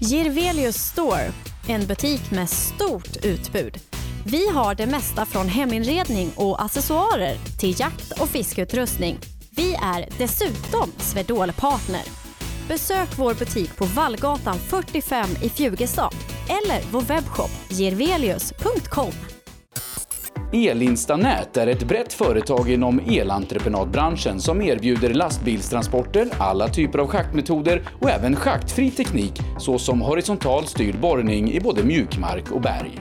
Girvelius Store, en butik med stort utbud. Vi har det mesta från heminredning och accessoarer till jakt och fiskeutrustning. Vi är dessutom Swedol-partner. Besök vår butik på Vallgatan 45 i Fjugestad eller vår webbshop girvelius.com. Elinstanät är ett brett företag inom elentreprenadbranschen som erbjuder lastbilstransporter, alla typer av schaktmetoder och även schaktfri teknik såsom horisontal styrd borrning i både mjukmark och berg.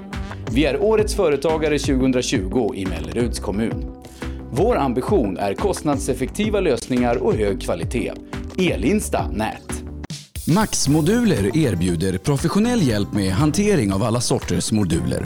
Vi är Årets Företagare 2020 i Melleruds kommun. Vår ambition är kostnadseffektiva lösningar och hög kvalitet. Elinsta Nät. Max Moduler erbjuder professionell hjälp med hantering av alla sorters moduler.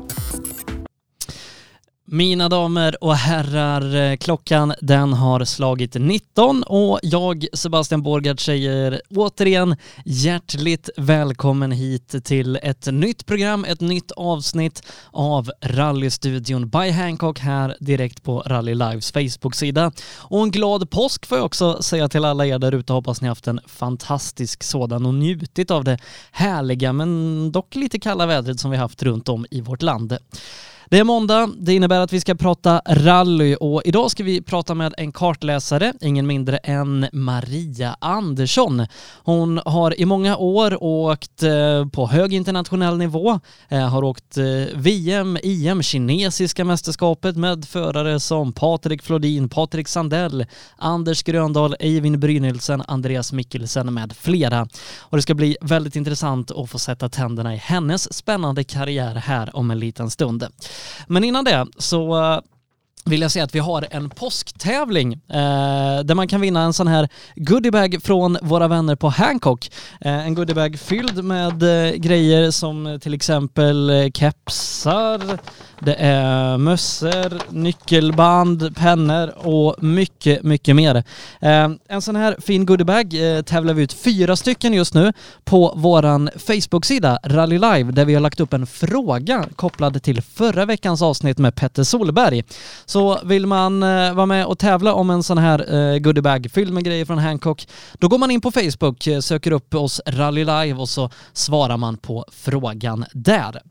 Mina damer och herrar, eh, klockan den har slagit 19 och jag, Sebastian Borgard, säger återigen hjärtligt välkommen hit till ett nytt program, ett nytt avsnitt av Rallystudion by Hancock här direkt på Rally Lives Facebook-sida. Och en glad påsk får jag också säga till alla er där ute. Hoppas ni haft en fantastisk sådan och njutit av det härliga men dock lite kalla vädret som vi haft runt om i vårt land. Det är måndag, det innebär att vi ska prata rally och idag ska vi prata med en kartläsare, ingen mindre än Maria Andersson. Hon har i många år åkt eh, på hög internationell nivå, eh, har åkt eh, VM, IM, kinesiska mästerskapet med förare som Patrik Flodin, Patrik Sandell, Anders Gröndahl, Eivind Brynildsen, Andreas Mikkelsen med flera. Och det ska bli väldigt intressant att få sätta tänderna i hennes spännande karriär här om en liten stund. Men innan det så eh, vill jag säga att vi har en påsktävling eh, där man kan vinna en sån här goodiebag från våra vänner på Hancock. Eh, en goodiebag fylld med eh, grejer som till exempel eh, kepsar, det är mössor, nyckelband, pennor och mycket, mycket mer. Eh, en sån här fin goodiebag eh, tävlar vi ut fyra stycken just nu på våran Facebook-sida Rally Live där vi har lagt upp en fråga kopplad till förra veckans avsnitt med Petter Solberg. Så vill man eh, vara med och tävla om en sån här eh, goodiebag fylld med grejer från Hancock, då går man in på Facebook, eh, söker upp oss Rally Live och så svarar man på frågan där.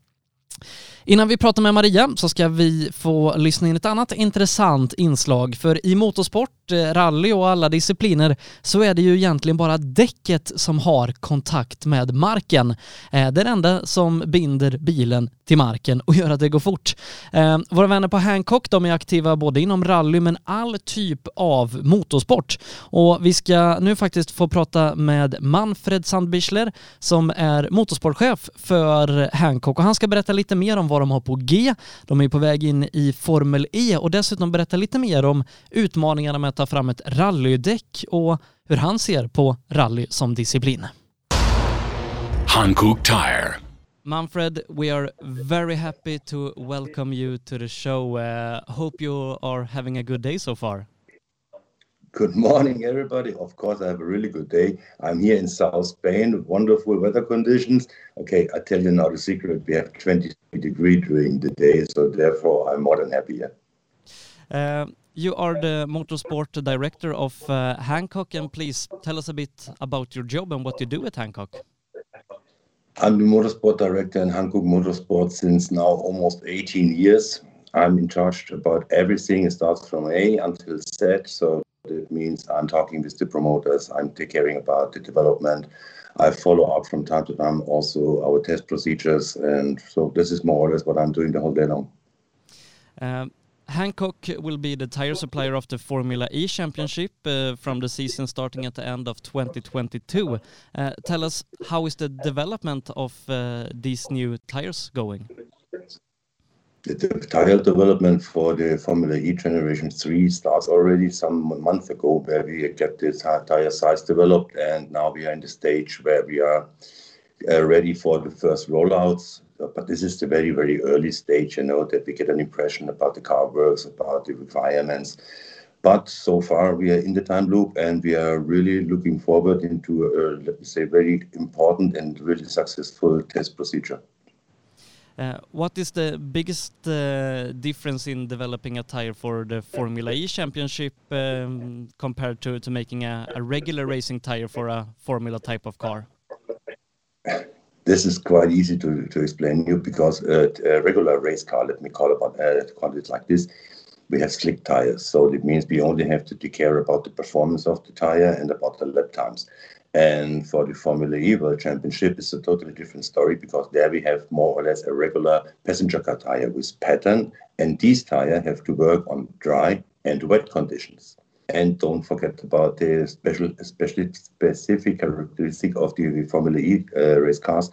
Innan vi pratar med Maria så ska vi få lyssna in ett annat intressant inslag för i motorsport, eh, rally och alla discipliner så är det ju egentligen bara däcket som har kontakt med marken. Eh, det är det enda som binder bilen till marken och gör att det går fort. Eh, våra vänner på Hancock de är aktiva både inom rally men all typ av motorsport och vi ska nu faktiskt få prata med Manfred Sandbichler som är motorsportchef för Hancock och han ska berätta lite mer om vad de har på G. De är på väg in i Formel E och dessutom berätta lite mer om utmaningarna med att ta fram ett rallydäck och hur han ser på rally som disciplin. Hankook Tire. Manfred, we are very happy to welcome you to the show. Uh, hope you are having a good day so far. Good morning, everybody. Of course, I have a really good day. I'm here in South Spain wonderful weather conditions. Okay, I tell you now the secret. We have 20 degree during the day, so therefore I'm more than happy here. Uh, you are the motorsport director of uh, Hancock, and please tell us a bit about your job and what you do at Hancock. I'm the motorsport director in Hankook Motorsport since now almost 18 years. I'm in charge about everything. It starts from A until Z. So that means I'm talking with the promoters. I'm caring about the development. I follow up from time to time also our test procedures. And so this is more or less what I'm doing the whole day long. Um, Hankook will be the tire supplier of the Formula E Championship uh, from the season starting at the end of 2022. Uh, tell us, how is the development of uh, these new tires going? The, the development for the Formula E Generation 3 starts already some months ago, where we get this tire size developed, and now we are in the stage where we are uh, ready for the first rollouts but this is the very, very early stage, you know, that we get an impression about the car works, about the requirements. But so far, we are in the time loop, and we are really looking forward into a, let me say, very important and really successful test procedure. Uh, what is the biggest uh, difference in developing a tire for the Formula E Championship um, compared to, to making a, a regular racing tire for a Formula type of car? this is quite easy to, to explain you because uh, a regular race car, let me call it, uh, call it like this, we have slick tires. So it means we only have to care about the performance of the tire and about the lap times. And for the Formula E World Championship, it's a totally different story because there we have more or less a regular passenger car tire with pattern, and these tires have to work on dry and wet conditions. And don't forget about the special, especially specific characteristic of the Formula E uh, race cars.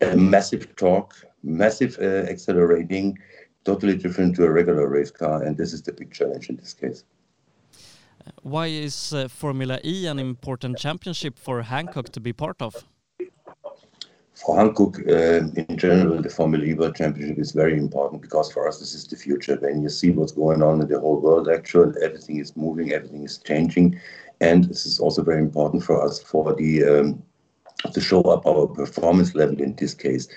A massive torque, massive uh, accelerating, totally different to a regular race car. And this is the big challenge in this case. Why is uh, Formula E an important championship for Hankook to be part of? for Hankook, uh, in general, the Formula E World Championship is very important because for us, this is the future. When you see what's going on in the whole world, actually, everything is moving, everything is changing. And this is also very important for us for the um, to show up our performance level in this case.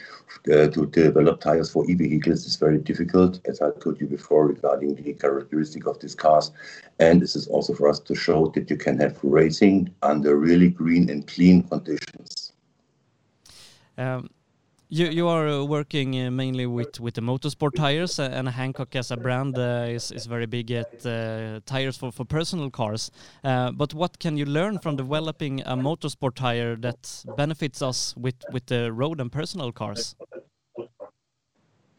Uh, to develop tires for e-vehicles is very difficult, as I told you before regarding the characteristic of these cars. And this is also for us to show that you can have racing under really green and clean conditions. Um, you you are uh, working uh, mainly with with the motorsport tires, uh, and Hankook as a brand is is very big at tires for for personal cars. But what can you learn from developing a motorsport tire that benefits us with with the road and personal cars?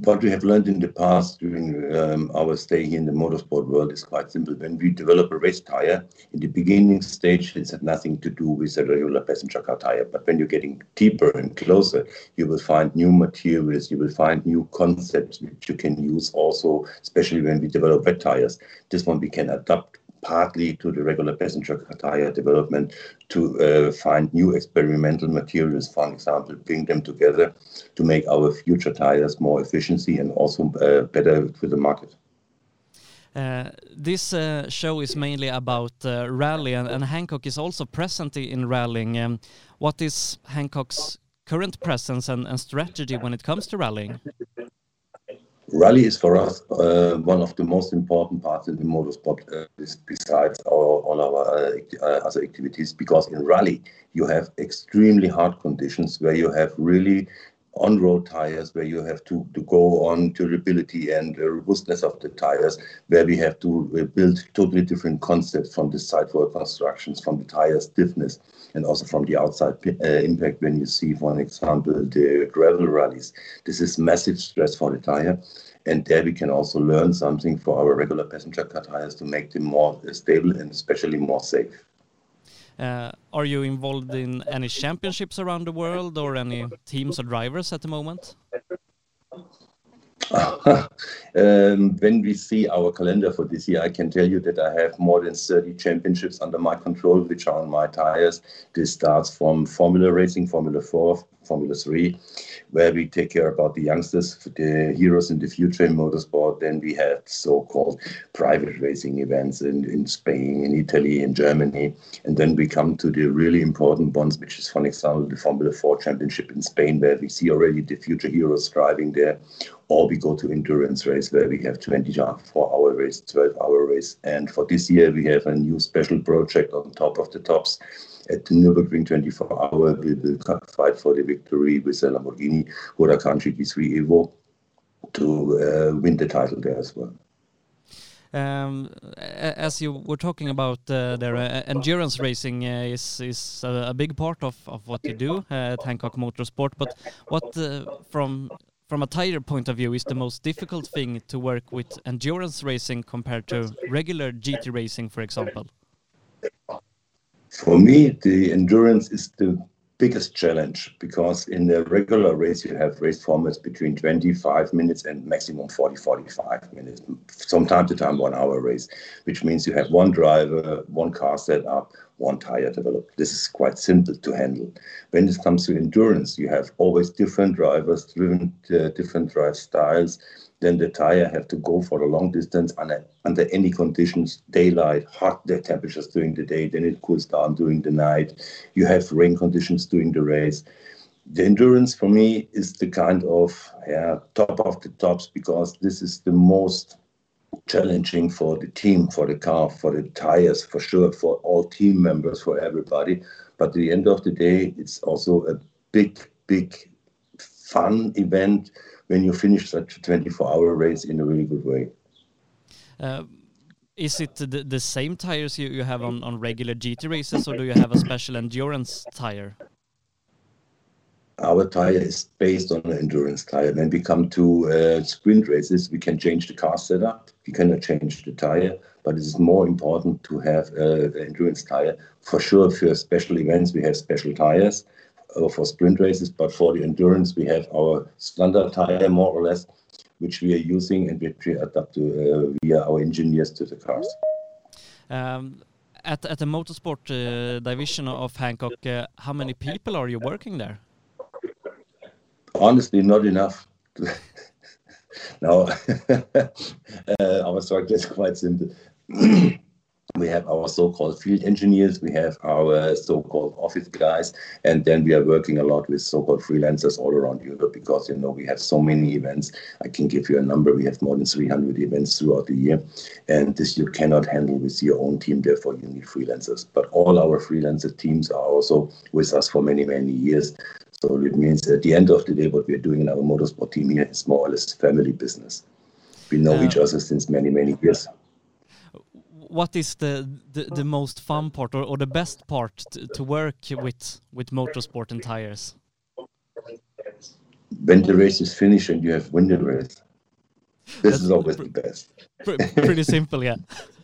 What we have learned in the past during um, our stay here in the motorsport world is quite simple. When we develop a race tire, in the beginning stage, it has nothing to do with a regular passenger car tire. But when you're getting deeper and closer, you will find new materials, you will find new concepts which you can use also, especially when we develop wet tires. This one we can adapt partly to the regular passenger tire development to uh, find new experimental materials, for example, bring them together to make our future tires more efficiency and also uh, better for the market. Uh, this uh, show is mainly about uh, rally, and, and, Hankook is also present in rallying. Um, what is Hankook's current presence and, and strategy when it comes to rallying? Rally is for us uh, one of the most important parts in the motorsport, uh, besides our, all our uh, uh, other activities, because in rally you have extremely hard conditions where you have really on-road tires where you have to, to go on durability and robustness of the tires where we have to uh, build totally different concepts from the sidewall constructions from the tire stiffness and also from the outside uh, impact when you see for example the gravel rallies this is massive stress for the tire and there we can also learn something for our regular passenger car tires to make them more stable and especially more safe uh, are you involved in any championships around the world or any teams or drivers at the moment? um, when we see our calendar for this year, I can tell you that I have more than 30 championships under my control, which are on my tires. This starts from Formula Racing, Formula 4, Formula 3, where we take care about the youngsters, the heroes in the future in motorsport. Then we have so-called private racing events in, in Spain, in Italy, in Germany. And then we come to the really important ones, which is, for example, the Formula 4 Championship in Spain, where we see already the future heroes driving there. Or we go to endurance race where we have 24 hour race, 12 hour race. And for this year, we have a new special project on top of the tops at the Nürburgring 24 Hour, we will fight for the victory with the Lamborghini Huracan GT3 Evo to uh, win the title there as well. Um, as you were talking about uh, their uh, endurance racing uh, is is a, a, big part of, of what you do at Hancock Motorsport. But what uh, from from a tire point of view is the most difficult thing to work with endurance racing compared to regular GT racing, for example? For me, the endurance is the biggest challenge because in the regular race you have race formats between 25 minutes and maximum 40 45 minutes from time to time one hour race which means you have one driver one car set up one tire developed this is quite simple to handle when it comes to endurance you have always different drivers different uh, different drive styles then the tire have to go for a long distance under, under any conditions, daylight, hot temperatures during the day, then it cools down during the night. You have rain conditions during the race. The endurance for me is the kind of yeah, top of the tops because this is the most challenging for the team, for the car, for the tires, for sure, for all team members, for everybody. But at the end of the day, it's also a big, big fun event when you finish such a 24 hour race in a really good way. Uh, is it the, the same tires you, you have on, on regular GT races or do you have a special endurance tire? Our tire is based on an endurance tire. When we come to uh, sprint races, we can change the car setup. We cannot change the tire, but it is more important to have uh, an endurance tire. For sure, for special events, we have special tires uh, for sprint races, but for the endurance, we have our standard tire more or less, which we are using and which we adapt to uh, via our engineers to the cars. Um, at, at the motorsport uh, division of Hancock, uh, how many people are you working there? Honestly, not enough. no, uh, our structure is quite simple. we have our so-called field engineers, we have our so-called office guys, and then we are working a lot with so-called freelancers all around Europe because you know we have so many events. I can give you a number. We have more than 300 events throughout the year, and this you cannot handle with your own team. Therefore, you need freelancers. But all our freelancer teams are also with us for many many years. So it means at the end of the day, what we are doing in our motorsport team here is more or less family business. We know each other since many many years what is the, the, the most fun part or, or the best part to, to work with with motorsport and tires? When the race is finished and you have won the race, this That's is always the best. pretty simple, yeah.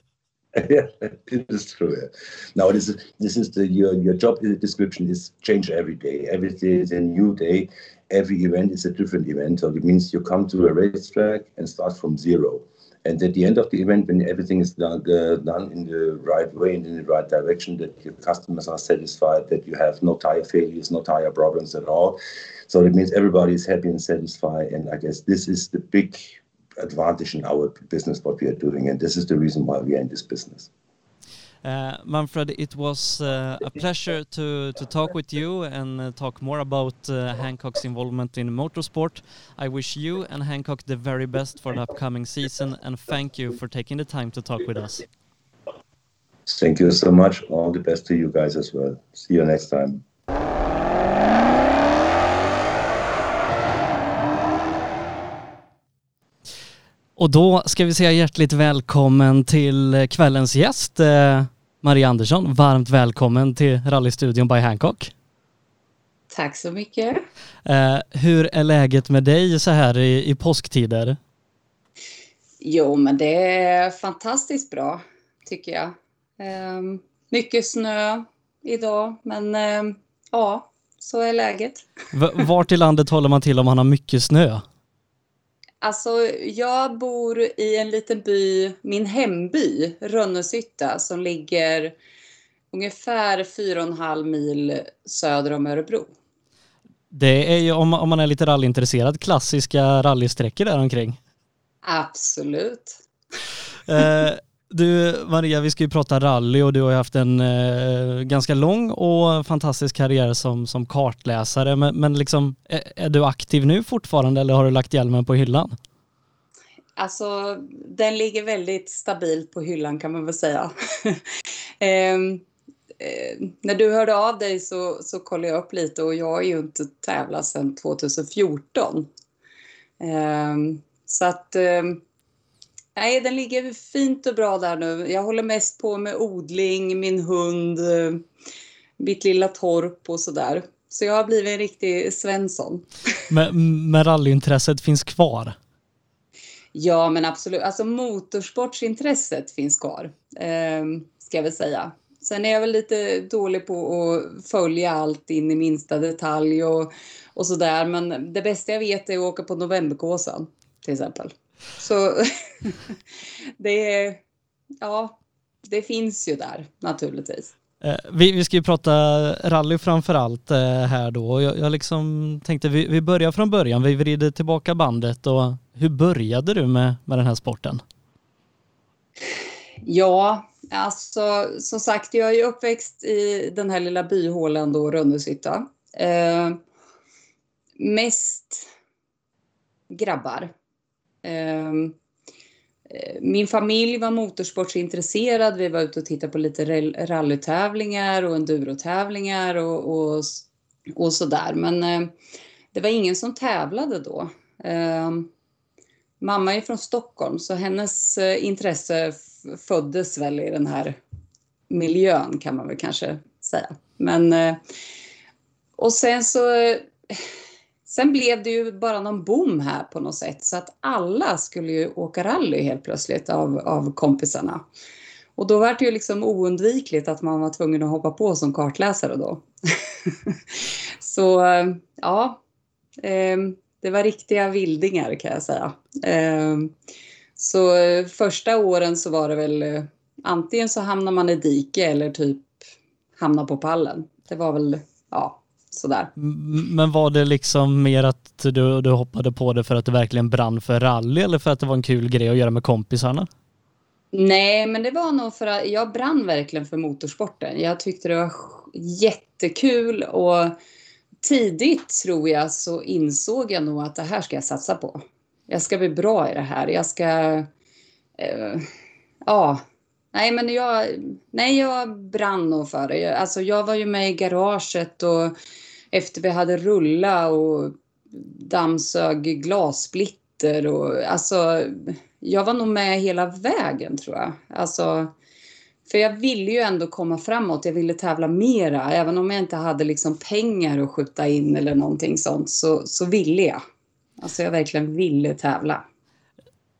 yeah, it is true. Yeah. Now this is this is the your your job description is change every day. Every day is a new day. Every event is a different event. So it means you come to a racetrack and start from zero. And at the end of the event, when everything is done, uh, done in the right way and in the right direction, that your customers are satisfied, that you have no tire failures, no tire problems at all. So it means everybody is happy and satisfied. And I guess this is the big advantage in our business, what we are doing. And this is the reason why we are in this business. Uh, Manfred, it was uh, a pleasure to, to talk with you and uh, talk more about uh, Hancock's involvement in motorsport. I wish you and Hancock the very best for the upcoming season and thank you for taking the time to talk with us. Thank you so much. All the best to you guys as well. See you next time. Och då ska vi säga hjärtligt välkommen till kvällens gäst, eh, Maria Andersson. Varmt välkommen till Rallystudion by Hancock. Tack så mycket. Eh, hur är läget med dig så här i, i påsktider? Jo, men det är fantastiskt bra, tycker jag. Eh, mycket snö idag, men eh, ja, så är läget. Vart i landet håller man till om man har mycket snö? Alltså, jag bor i en liten by, min hemby, Rönnesytta, som ligger ungefär 4,5 mil söder om Örebro. Det är ju, om, om man är lite rallyintresserad, klassiska rallysträckor där omkring. Absolut du Maria, vi ska ju prata rally och du har ju haft en eh, ganska lång och fantastisk karriär som, som kartläsare. Men, men liksom, är, är, du aktiv nu fortfarande eller har du lagt hjälmen på hyllan? Alltså, den ligger väldigt stabilt på hyllan kan man väl säga. eh, eh, när du hörde av dig så, så kollade jag upp lite och jag har ju inte tävlat sedan 2014. Ehm, så att eh, nej, den ligger fint och bra där nu. Jag håller mest på med odling, min hund, eh, mitt lilla torp och sådär. Så jag har blivit en riktig Svensson. Men, men rallyintresset finns kvar? Ja, men absolut. Alltså motorsportsintresset finns kvar, eh, ska jag väl säga. Sen är jag väl lite dålig på att följa allt in i minsta detalj och, och sådär. Men det bästa jag vet är att åka på Novemberkåsan till exempel. Så det ja, det finns ju där naturligtvis. Eh, vi, vi ska ju prata rally framför allt eh, här då. Jag, jag liksom tänkte vi, vi börjar från början. Vi vrider tillbaka bandet och hur började du med, med den här sporten? Ja, alltså som sagt, jag är ju uppväxt i den här lilla byhålan då, Rönneshytta. Eh, mest grabbar. Ehm, eh, min familj var motorsportsintresserad. Vi var ute och tittade på lite rallytävlingar och endurotävlingar och, och, och sådär. Men eh, det var ingen som tävlade då. Ehm, mamma är från Stockholm så hennes eh, intresse föddes väl i den här miljön kan man väl kanske säga. Men och sen så Sen blev det ju bara någon boom här på något sätt så att alla skulle ju åka rally helt plötsligt av, av kompisarna. Och då var det ju liksom oundvikligt att man var tvungen att hoppa på som kartläsare då. så ja, eh, det var riktiga vildingar kan jag säga. Eh, så eh, första åren så var det väl antingen så hamnar man i dike eller typ hamnar på pallen. Det var väl, ja, sådär. Men var det liksom mer att du, du hoppade på det för att du verkligen brann för rally eller för att det var en kul grej att göra med kompisarna? Nej, men det var nog för att jag brann verkligen för motorsporten. Jag tyckte det var jättekul och tidigt tror jag så insåg jag nog att det här ska jag satsa på. Jag ska bli bra i det här. Jag ska... Eh, ja. Nej, men jag, nej, jag brann nog för det. Alltså, jag var ju med i garaget och efter vi hade rullat och dammsög glassplitter och alltså jag var nog med hela vägen tror jag. Alltså, för jag ville ju ändå komma framåt, jag ville tävla mera. Även om jag inte hade liksom pengar att skjuta in eller någonting sånt så, så ville jag. Alltså jag verkligen ville tävla.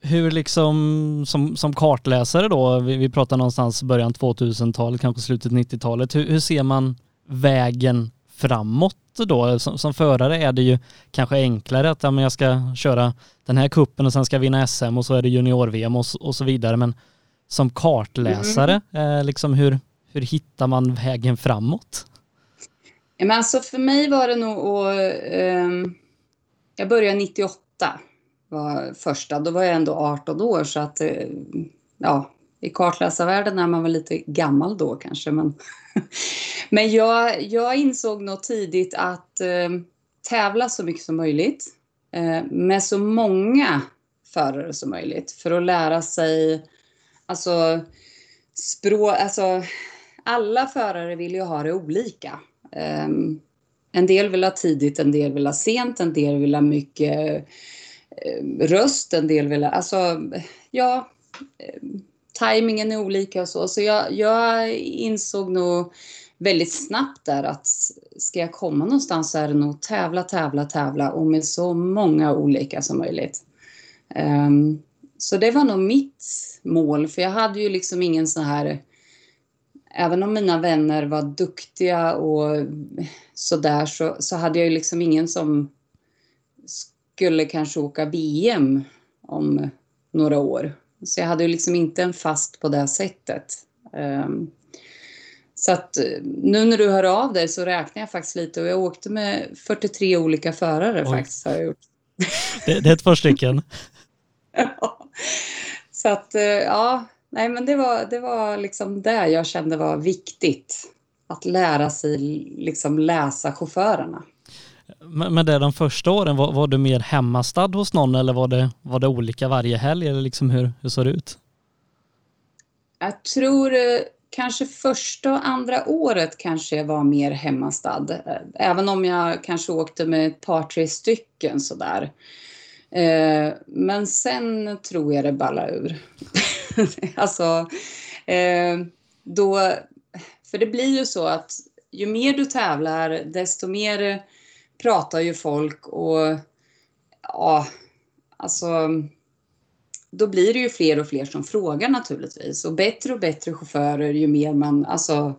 Hur liksom som, som kartläsare då, vi, vi pratar någonstans början 2000-talet, kanske slutet 90-talet. Hur, hur ser man vägen framåt då? Som, som, förare är det ju kanske enklare att ja, men jag ska köra den här kuppen och sen ska jag vinna SM och så är det junior-VM och, och, så vidare. Men som kartläsare, mm. eh, liksom hur, hur hittar man vägen framåt? Men alltså för mig var det nog att... Eh, jag började 98 var första. Då var jag ändå 18 år så att eh, ja, i kartläsarvärlden är man väl lite gammal då kanske. Men, men jag, jag insåg nog tidigt att eh, tävla så mycket som möjligt eh, med så många förare som möjligt för att lära sig alltså språk, alltså alla förare vill ju ha det olika. Eh, en del vill ha tidigt, en del vill ha sent, en del vill ha mycket Eh, röst, en del vill alltså ja, eh, tajmingen är olika och så. Så jag, jag insåg nog väldigt snabbt där att ska jag komma någonstans så är det nog tävla, tävla, tävla och med så många olika som möjligt. Um, så det var nog mitt mål, för jag hade ju liksom ingen sån här... Även om mina vänner var duktiga och sådär så, så hade jag ju liksom ingen som skulle kanske åka VM om några år. Så jag hade ju liksom inte en fast på det sättet. Um, så att nu när du hör av dig så räknar jag faktiskt lite och jag åkte med 43 olika förare Oj. faktiskt har jag gjort. Det, det är ett par stycken. Så att eh, ja, nej men det var, det var liksom det jag kände var viktigt. Att lära sig liksom läsa chaufförerna. Men, det de första åren, var, var du mer hemmastad hos någon eller var det, var det olika varje helg eller liksom hur, hur såg det ut? Jag tror eh, kanske första och andra året kanske jag var mer hemmastad. Eh, även om jag kanske åkte med ett par, tre stycken sådär. Eh, men sen tror jag det ballar ur. alltså, då... För det blir ju så att ju mer du tävlar, desto mer pratar ju folk och ja, alltså då blir det ju fler och fler som frågar naturligtvis. Och bättre och bättre chaufförer ju mer man, alltså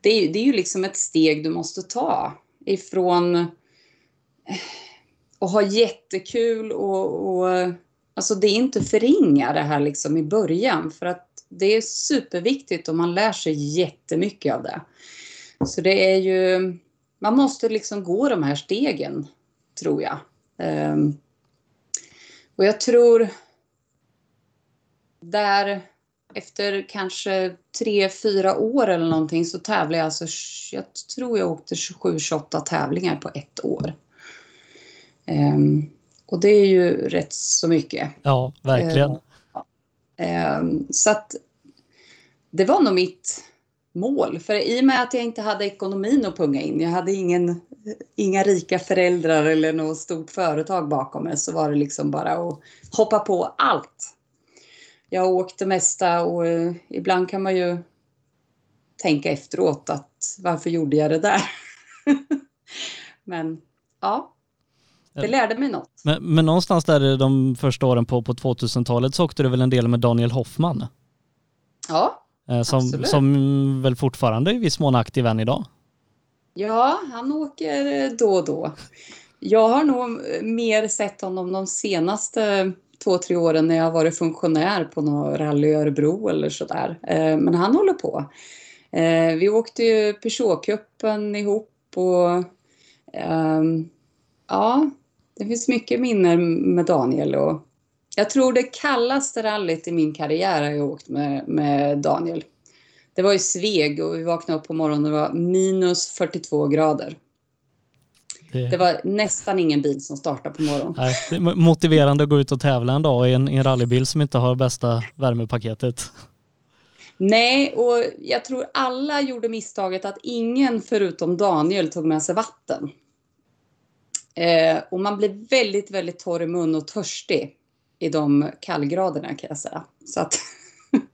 det är, det är ju liksom ett steg du måste ta ifrån eh, att ha jättekul och, och alltså det är inte förringa det här liksom i början för att det är superviktigt och man lär sig jättemycket av det. Så det är ju, man måste liksom gå de här stegen tror jag. Um, och jag tror där efter kanske tre, fyra år eller någonting så tävlade jag alltså, jag tror jag åkte 27-28 tävlingar på ett år. Um, och det är ju rätt så mycket. Ja, verkligen. Uh, um, så att det var nog mitt mål. För i och med att jag inte hade ekonomin att punga in, jag hade ingen, inga rika föräldrar eller något stort företag bakom mig, så var det liksom bara att hoppa på allt jag har åkt det mesta och eh, ibland kan man ju tänka efteråt att varför gjorde jag det där? men ja, det lärde mig något. Men, men någonstans där de första åren på, på 2000-talet så åkte du väl en del med Daniel Hoffman? Ja, som, absolut. Som väl fortfarande är i viss mån aktiv än idag? Ja, han åker då och då. Jag har nog mer sett honom de senaste två, tre åren när jag har varit funktionär på något rally i Örebro eller sådär. Eh, men han håller på. Eh, vi åkte ju Peugeot-cupen ihop och ehm, ja, det finns mycket minnen med Daniel och jag tror det kallaste rallyt i min karriär har jag åkt med, med Daniel. Det var i Sveg och vi vaknade upp på morgonen och det var minus 42 grader. Det... det var nästan ingen bil som startade på morgonen. Nej, det är motiverande att gå ut och tävla en dag i en, en rallybil som inte har bästa värmepaketet. Nej, och jag tror alla gjorde misstaget att ingen förutom Daniel tog med sig vatten. Eh, och man blir väldigt, väldigt torr i mun och törstig i de kallgraderna kan jag säga. Så att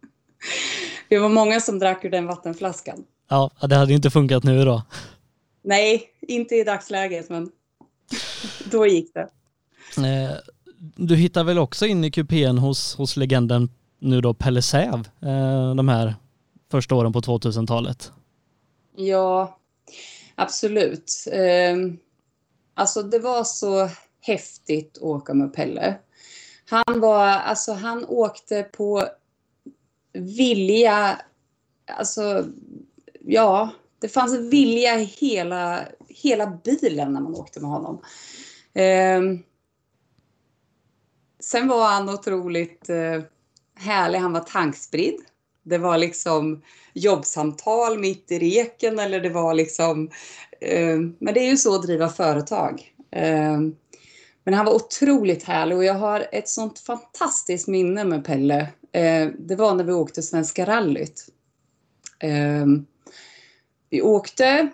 vi var många som drack ur den vattenflaskan. Ja, det hade inte funkat nu då. Nej, inte i dagsläget, men då gick det. Eh, du hittar väl också in i kupén hos, hos legenden nu då Pelle Säv, eh, de här första åren på 2000-talet? Ja, absolut. Ehm, alltså det var så häftigt att åka med Pelle. Han var, alltså han åkte på vilja, alltså ja, det fanns en vilja i hela, hela bilen när man åkte med honom. Eh, sen var han otroligt eh, härlig. Han var tankspridd. Det var liksom jobbsamtal mitt i reken eller det var liksom... Eh, men det är ju så att driva företag. Ehm, men han var otroligt härlig och jag har ett sånt fantastiskt minne med Pelle. Eh, det var när vi åkte Svenska rallyt. Eh, vi åkte,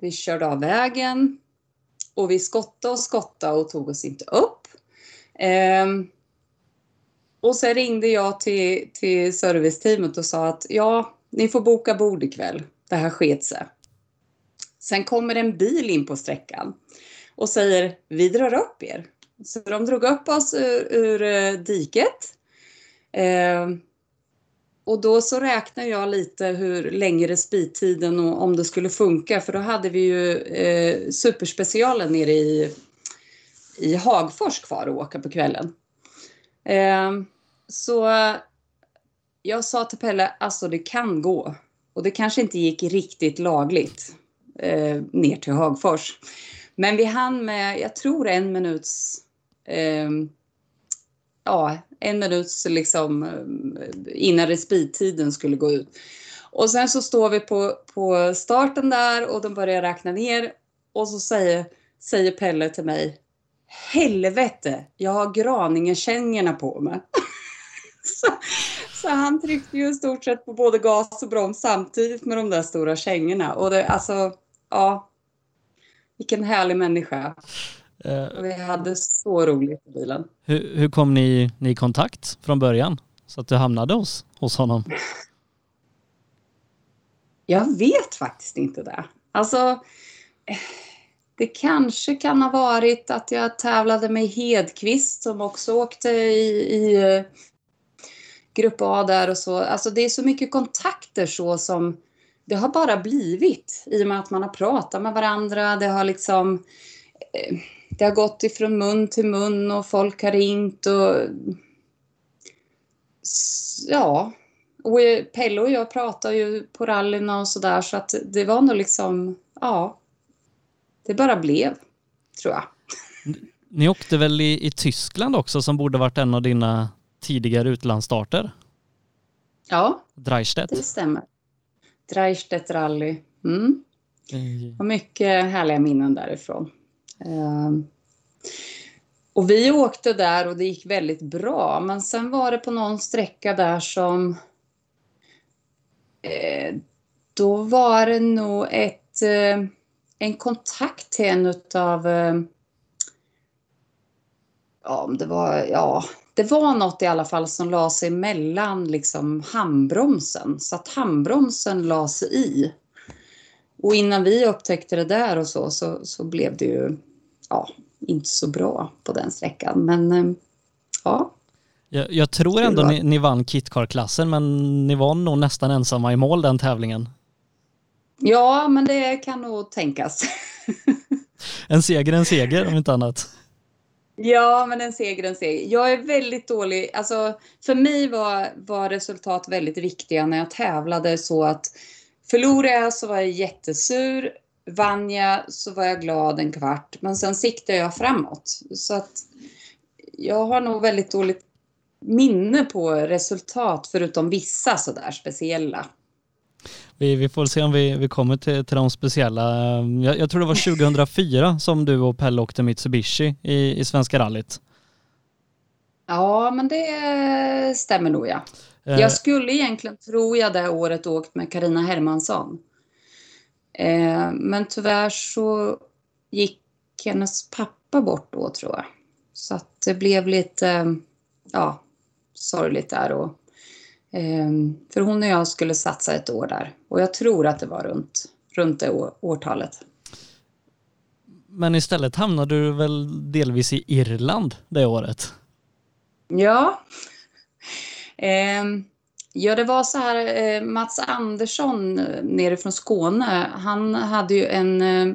vi körde av vägen och vi skottade och skottade och tog oss inte upp. Eh, och sen ringde jag till, till serviceteamet och sa att ja, ni får boka bord ikväll. Det här sket sig. Sen kommer en bil in på sträckan och säger vi drar upp er. Så de drog upp oss ur, ur eh, diket. Eh, och då så räknade jag lite hur länge respittiden och om det skulle funka för då hade vi ju eh, superspecialen nere i, i Hagfors kvar att åka på kvällen. Eh, så jag sa till Pelle, alltså det kan gå. Och det kanske inte gick riktigt lagligt eh, ner till Hagfors. Men vi hann med, jag tror en minuts Ehm, ja, en minuts liksom eh, innan respittiden skulle gå ut. Och sen så står vi på, på starten där och de börjar räkna ner och så säger, säger Pelle till mig Helvete, jag har Graningekängorna på mig. så, Så han tryckte ju i stort sett på både gas och broms samtidigt med de där stora kängorna. Och det, alltså, ja. Vilken härlig människa. Uh, vi hade så roligt i bilen. Hur, hur kom ni, ni i kontakt från början? Så att du hamnade hos, hos honom? Jag vet faktiskt inte det. Alltså, det kanske kan ha varit att jag tävlade med Hedqvist som också åkte i, i eh, Grupp A där och så. Alltså det är så mycket kontakter så som det har bara blivit i och med att man har pratat med varandra. Det har liksom eh, det har gått ifrån mun till mun och folk har ringt och ja, och Pelle och jag pratade ju på rallyna och sådär så att det var nog liksom, ja, det bara blev, tror jag. Ni åkte väl i, i Tyskland också som borde varit en av dina tidigare utlandsstarter? Ja, Dreistedt. det stämmer. Dreistedt rally. Mm. Mm. Och mycket härliga minnen därifrån. Ehm, och vi åkte där och det gick väldigt bra. Men sen var det på någon sträcka där som... Eh, då var det nog ett, eh, en kontakt till en utav... Eh, ja, det var... Ja, det var något i alla fall som la sig mellan liksom handbromsen. Så att handbromsen la sig i. Och innan vi upptäckte det där och så, så, så blev det ju ja, inte så bra på den sträckan. Men eh, ja. Jag, jag tror ändå ni, ni vann kitcar-klassen men ni var nog nästan ensamma i mål den tävlingen. Ja, men det kan nog tänkas. en seger en seger om inte annat. Ja, men en seger en seger. Jag är väldigt dålig. Alltså, för mig var, var resultat väldigt viktiga när jag tävlade så att förlorade jag så var jag jättesur vann jag så var jag glad en kvart, men sen siktade jag framåt. Så att jag har nog väldigt dåligt minne på resultat förutom vissa sådär speciella. Vi, vi får se om vi, vi kommer till, till de speciella. Jag, jag tror det var 2004 som du och Pelle åkte Mitsubishi i, i Svenska rallyt. Ja, men det stämmer nog ja. Eh. Jag skulle egentligen, tror jag, det året åkt med Karina Hermansson. Eh, men tyvärr så gick hennes pappa bort då tror jag. Så att det blev lite, ja, sorgligt där. Och, eh, för hon och jag skulle satsa ett år där. Och jag tror att det var runt, runt det årtalet. Men istället hamnade du väl delvis i Irland det året? Ja. Eh, Ja, det var så här, eh, Mats Andersson nerifrån nere från Skåne, han hade ju en eh,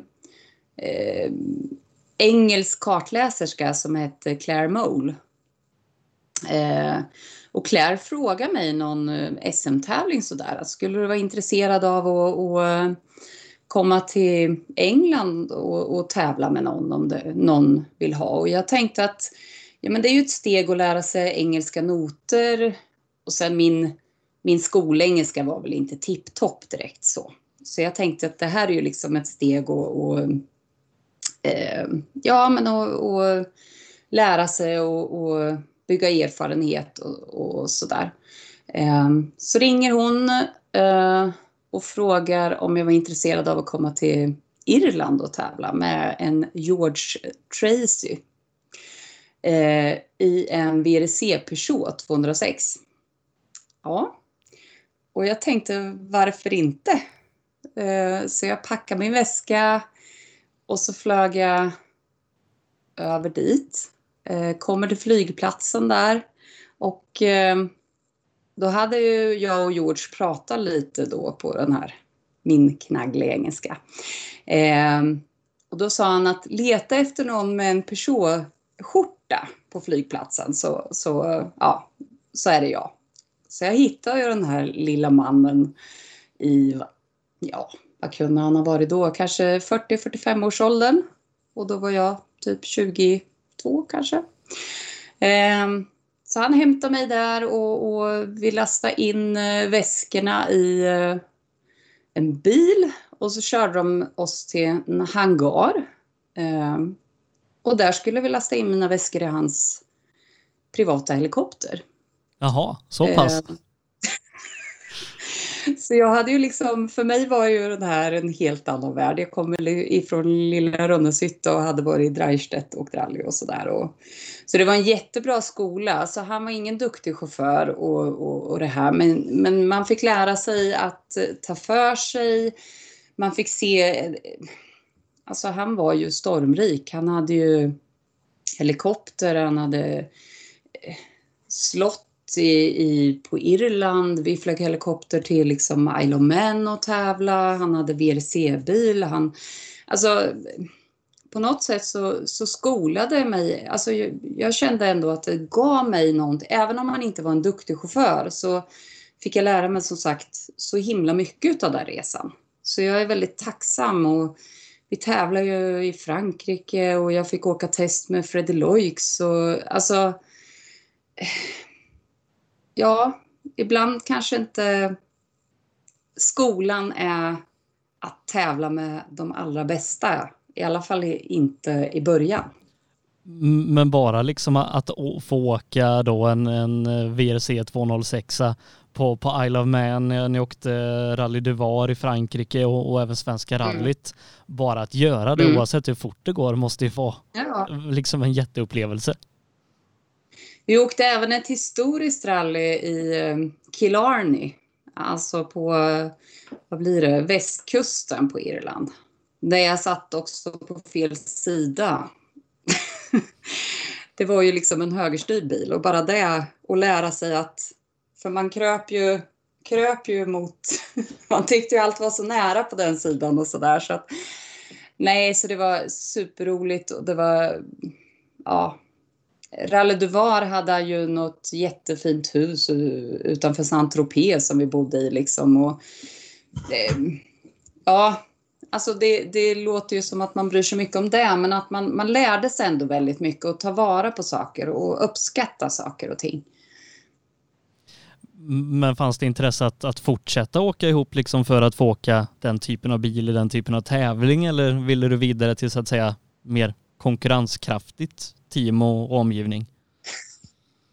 eh, engelsk kartläserska som hette Claire Mole. Eh, och Claire frågade mig någon eh, SM-tävling sådär, skulle du vara intresserad av att, att komma till England och, och, tävla med någon om det, någon vill ha? Och jag tänkte att ja, men det är ju ett steg att lära sig engelska noter och sen min min skolengelska var väl inte tipptopp direkt så. Så jag tänkte att det här är ju liksom ett steg och, och eh, ja, men och, och, lära sig och, och bygga erfarenhet och, och sådär. Eh, så ringer hon eh, och frågar om jag var intresserad av att komma till Irland och tävla med en George Tracy eh, i en VRC Peugeot 206. Ja, och jag tänkte, varför inte? Eh, så jag packade min väska och så flög jag över dit. Eh, kommer till flygplatsen där och eh, då hade ju jag och George pratat lite då på den här min knaggliga engelska. Och då sa han att leta efter någon med en Peugeot-skjorta på flygplatsen så, så, ja, så är det jag. Så jag hittade ju den här lilla mannen i, ja, vad kunde han ha varit då? Kanske 40-45 års åldern. Och då var jag typ 22 kanske. Ehm, så han hämtade mig där och, och vi lastade in eh, väskorna i eh, en bil och så körde de oss till en hangar. Ehm, och där skulle vi lasta in mina väskor i hans privata helikopter. Jaha, så pass? Eh, Så jag hade ju liksom, för mig var ju den här en helt annan värld. Jag kommer ifrån lilla Rönneshytte och hade varit i Dreistedt och rally och sådär. Så det var en jättebra skola. Så han var ingen duktig chaufför och, och, och det här. Men, men man fick lära sig att ta för sig. Man fick se, alltså han var ju stormrik. Han hade ju helikopter, han hade eh, slott i, i, på Irland. Vi flög helikopter till liksom Isle of Man och tävla. Han hade VRC-bil. Han, alltså, på något sätt så, så skolade mig, alltså jag, jag, kände ändå att det gav mig någonting. Även om han inte var en duktig chaufför så fick jag lära mig som sagt så himla mycket av den resan. Så jag är väldigt tacksam och vi tävlar ju i Frankrike och jag fick åka test med Freddy Loix och alltså ja, ibland kanske inte skolan är att tävla med de allra bästa. I alla fall inte i början. Men bara liksom att få åka då en, en VRC 206 på, på Isle of Man, ni åkte Rally du Var i Frankrike och, och även Svenska mm. rallyt. Mm. Bara att göra det mm. oavsett hur fort det går måste ju vara ja. liksom en jätteupplevelse. Vi åkte även ett historiskt rally i eh, Killarney, alltså på, vad blir det, västkusten på Irland. Där jag satt också på fel sida. det var ju liksom en högerstyrd bil och bara det och lära sig att, för man kröp ju, kröp ju mot, man tyckte ju allt var så nära på den sidan och sådär så att nej, så det var superroligt och det var, ja, Ralle Duvar hade ju något jättefint hus utanför Saint-Tropez som vi bodde i liksom. Och, eh, ja, alltså det, det låter ju som att man bryr sig mycket om det, men att man, man lärde sig ändå väldigt mycket och ta vara på saker och uppskatta saker och ting. Men fanns det intresse att, att fortsätta åka ihop liksom för att få åka den typen av bil i den typen av tävling eller ville du vidare till så att säga mer konkurrenskraftigt team och, omgivning?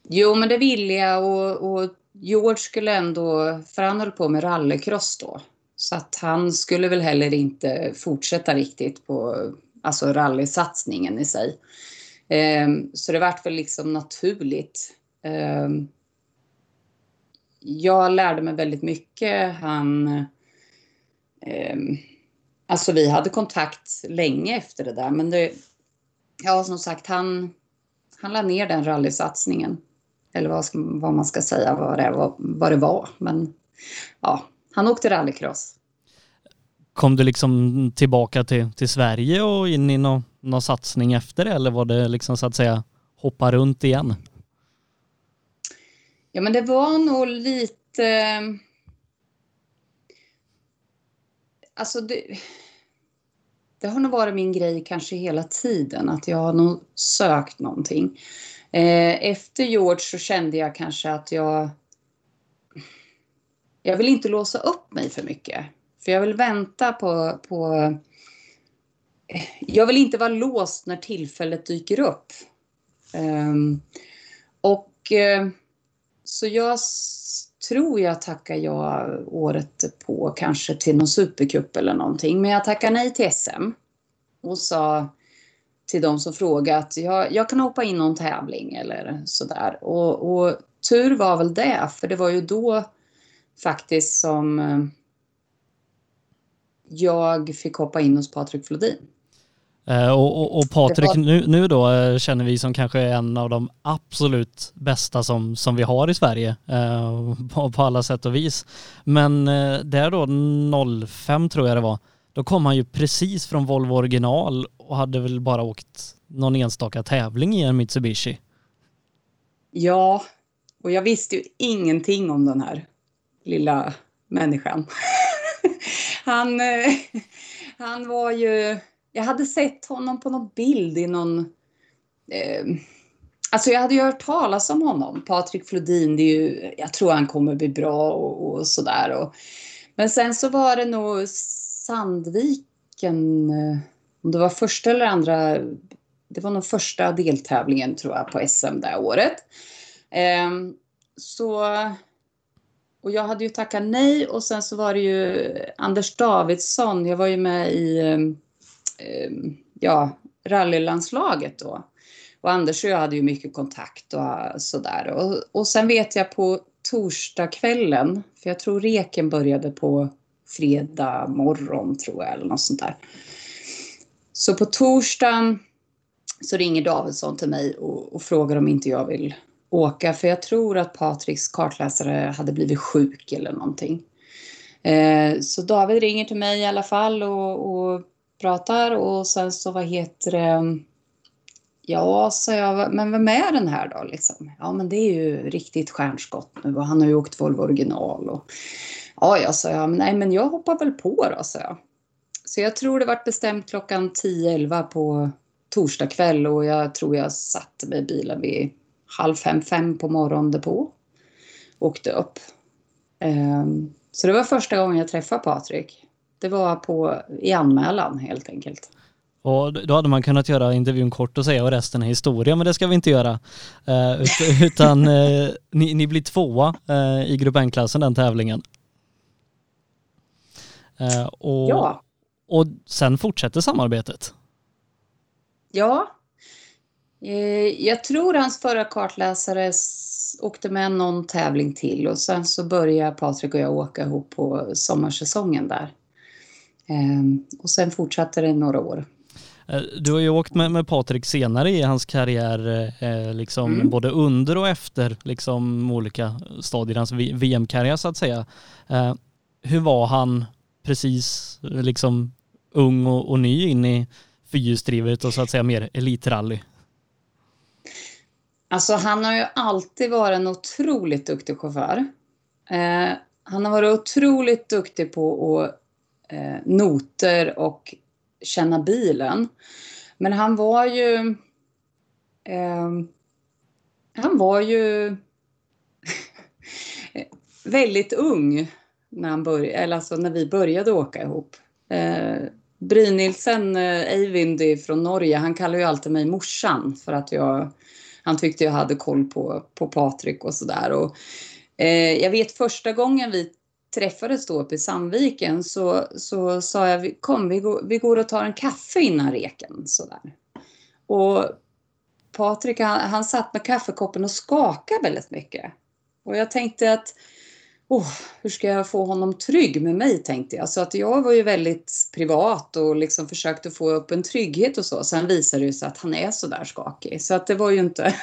Jo, men det vill jag och, och George skulle ändå, för han höll på med rallycross då, så att han skulle väl heller inte fortsätta riktigt på alltså rallysatsningen i sig. Um, så det vart väl liksom naturligt. Um, jag lärde mig väldigt mycket. Han... Um, alltså vi hade kontakt länge efter det där, men det, ja, som sagt, han, han la ner den rallysatsningen. Eller vad, vad man ska säga vad det, vad, vad det var. Men ja, han åkte rallycross. Kom du liksom tillbaka till, till Sverige och in i någon, någon satsning efter det eller var det liksom så att säga hoppa runt igen? Ja men det var nog lite... Alltså det, det har nog varit min grej kanske hela tiden, att jag har nog sökt någonting. Eh, efter George så kände jag kanske att jag... Jag vill inte låsa upp mig för mycket. För jag vill vänta på... på eh, jag vill inte vara låst när tillfället dyker upp. Ehm, eh, och så jag tror jag tackar ja året på kanske till någon supercup eller någonting. Men jag tackar nej till SM. Och sa till de som frågade att jag, jag kan hoppa in någon tävling eller sådär. Och, och tur var väl det, för det var ju då faktiskt som eh, jag fick hoppa in hos Patrik Flodin. Eh, och, och, och Patrik nu, nu då eh, känner vi som kanske är en av de absolut bästa som, som vi har i Sverige eh, på, på, alla sätt och vis. Men där då 05 tror jag det var, då kom han ju precis från Volvo original och hade väl bara åkt någon enstaka tävling i en Mitsubishi. Ja, och jag visste ju ingenting om den här lilla människan. han, han var ju jag hade sett honom på någon bild i någon... Eh, alltså jag hade ju hört talas om honom. Patrik Flodin, det är ju, jag tror han kommer bli bra och, och sådär. men sen så var det nog Sandviken, eh, om det var första eller andra, det var nog första deltävlingen tror jag på SM det året. Eh, så och jag hade ju tackat nej och sen så var det ju Anders Davidsson, jag var ju med i eh, Ehm, ja, rallylandslaget då. Och Anders och jag hade ju mycket kontakt och sådär. Och, och sen vet jag på torsdagskvällen, för jag tror reken började på fredag morgon tror jag eller något sånt där. Så på torsdagen så ringer Davidsson till mig och, och frågar om inte jag vill åka. För jag tror att Patriks kartläsare hade blivit sjuk eller någonting. Eh, så David ringer till mig i alla fall och, och pratar och sen så vad heter det Ja, sa jag, men vem är den här då liksom? Ja, men det är ju riktigt stjärnskott nu och han har ju åkt Volvo original och ja, jag sa jag, nej men jag hoppar väl på då, sa jag. Så jag tror det vart bestämt klockan 10-11 på torsdag kväll och jag tror jag satte mig i bilen vid halv fem, fem på morgonen därpå. Åkte upp. Um, så det var första gången jag träffade Patrik. Det var på, i anmälan helt enkelt. Och då hade man kunnat göra intervjun kort och säga och resten är historia, men det ska vi inte göra. Uh, utan uh, ni, ni, blir tvåa uh, i Grupp N-klassen den tävlingen. och, ja. och sen fortsätter samarbetet. Ja. Jag tror hans förra kartläsare åkte med någon tävling till och sen så började Patrik och jag åka ihop på sommarsäsongen där. Och sen fortsatte det några år. Eh, du har ju åkt med, med Patrik senare i hans karriär, eh, liksom mm. både under och efter liksom olika stadier hans VM-karriär så att säga. Eh, hur var han precis liksom ung och, och ny in i fyrhjulsdrivet och så att säga mer elitrally? Alltså han har ju alltid varit en otroligt duktig chaufför. Eh, han har varit otroligt duktig på att eh, noter och känna bilen. Men han var ju... Eh, han var ju väldigt ung när, han började, eller alltså när vi började åka ihop. Eh, Brynildsen, eh, från Norge, han kallar ju alltid mig morsan för att jag, han tyckte jag hade koll på, på Patrik och sådär. eh, jag vet första gången vi träffades då uppe i Sandviken så, så sa jag kom vi går, vi går och tar en kaffe innan reken. Sådär. Och Patrik han, han satt med kaffekoppen och skakade väldigt mycket. Och jag tänkte att oh, hur ska jag få honom trygg med mig tänkte jag. Så att jag var ju väldigt privat och liksom försökte få upp en trygghet och så. Sen visade det sig att han är så där skakig. Så att det var ju inte...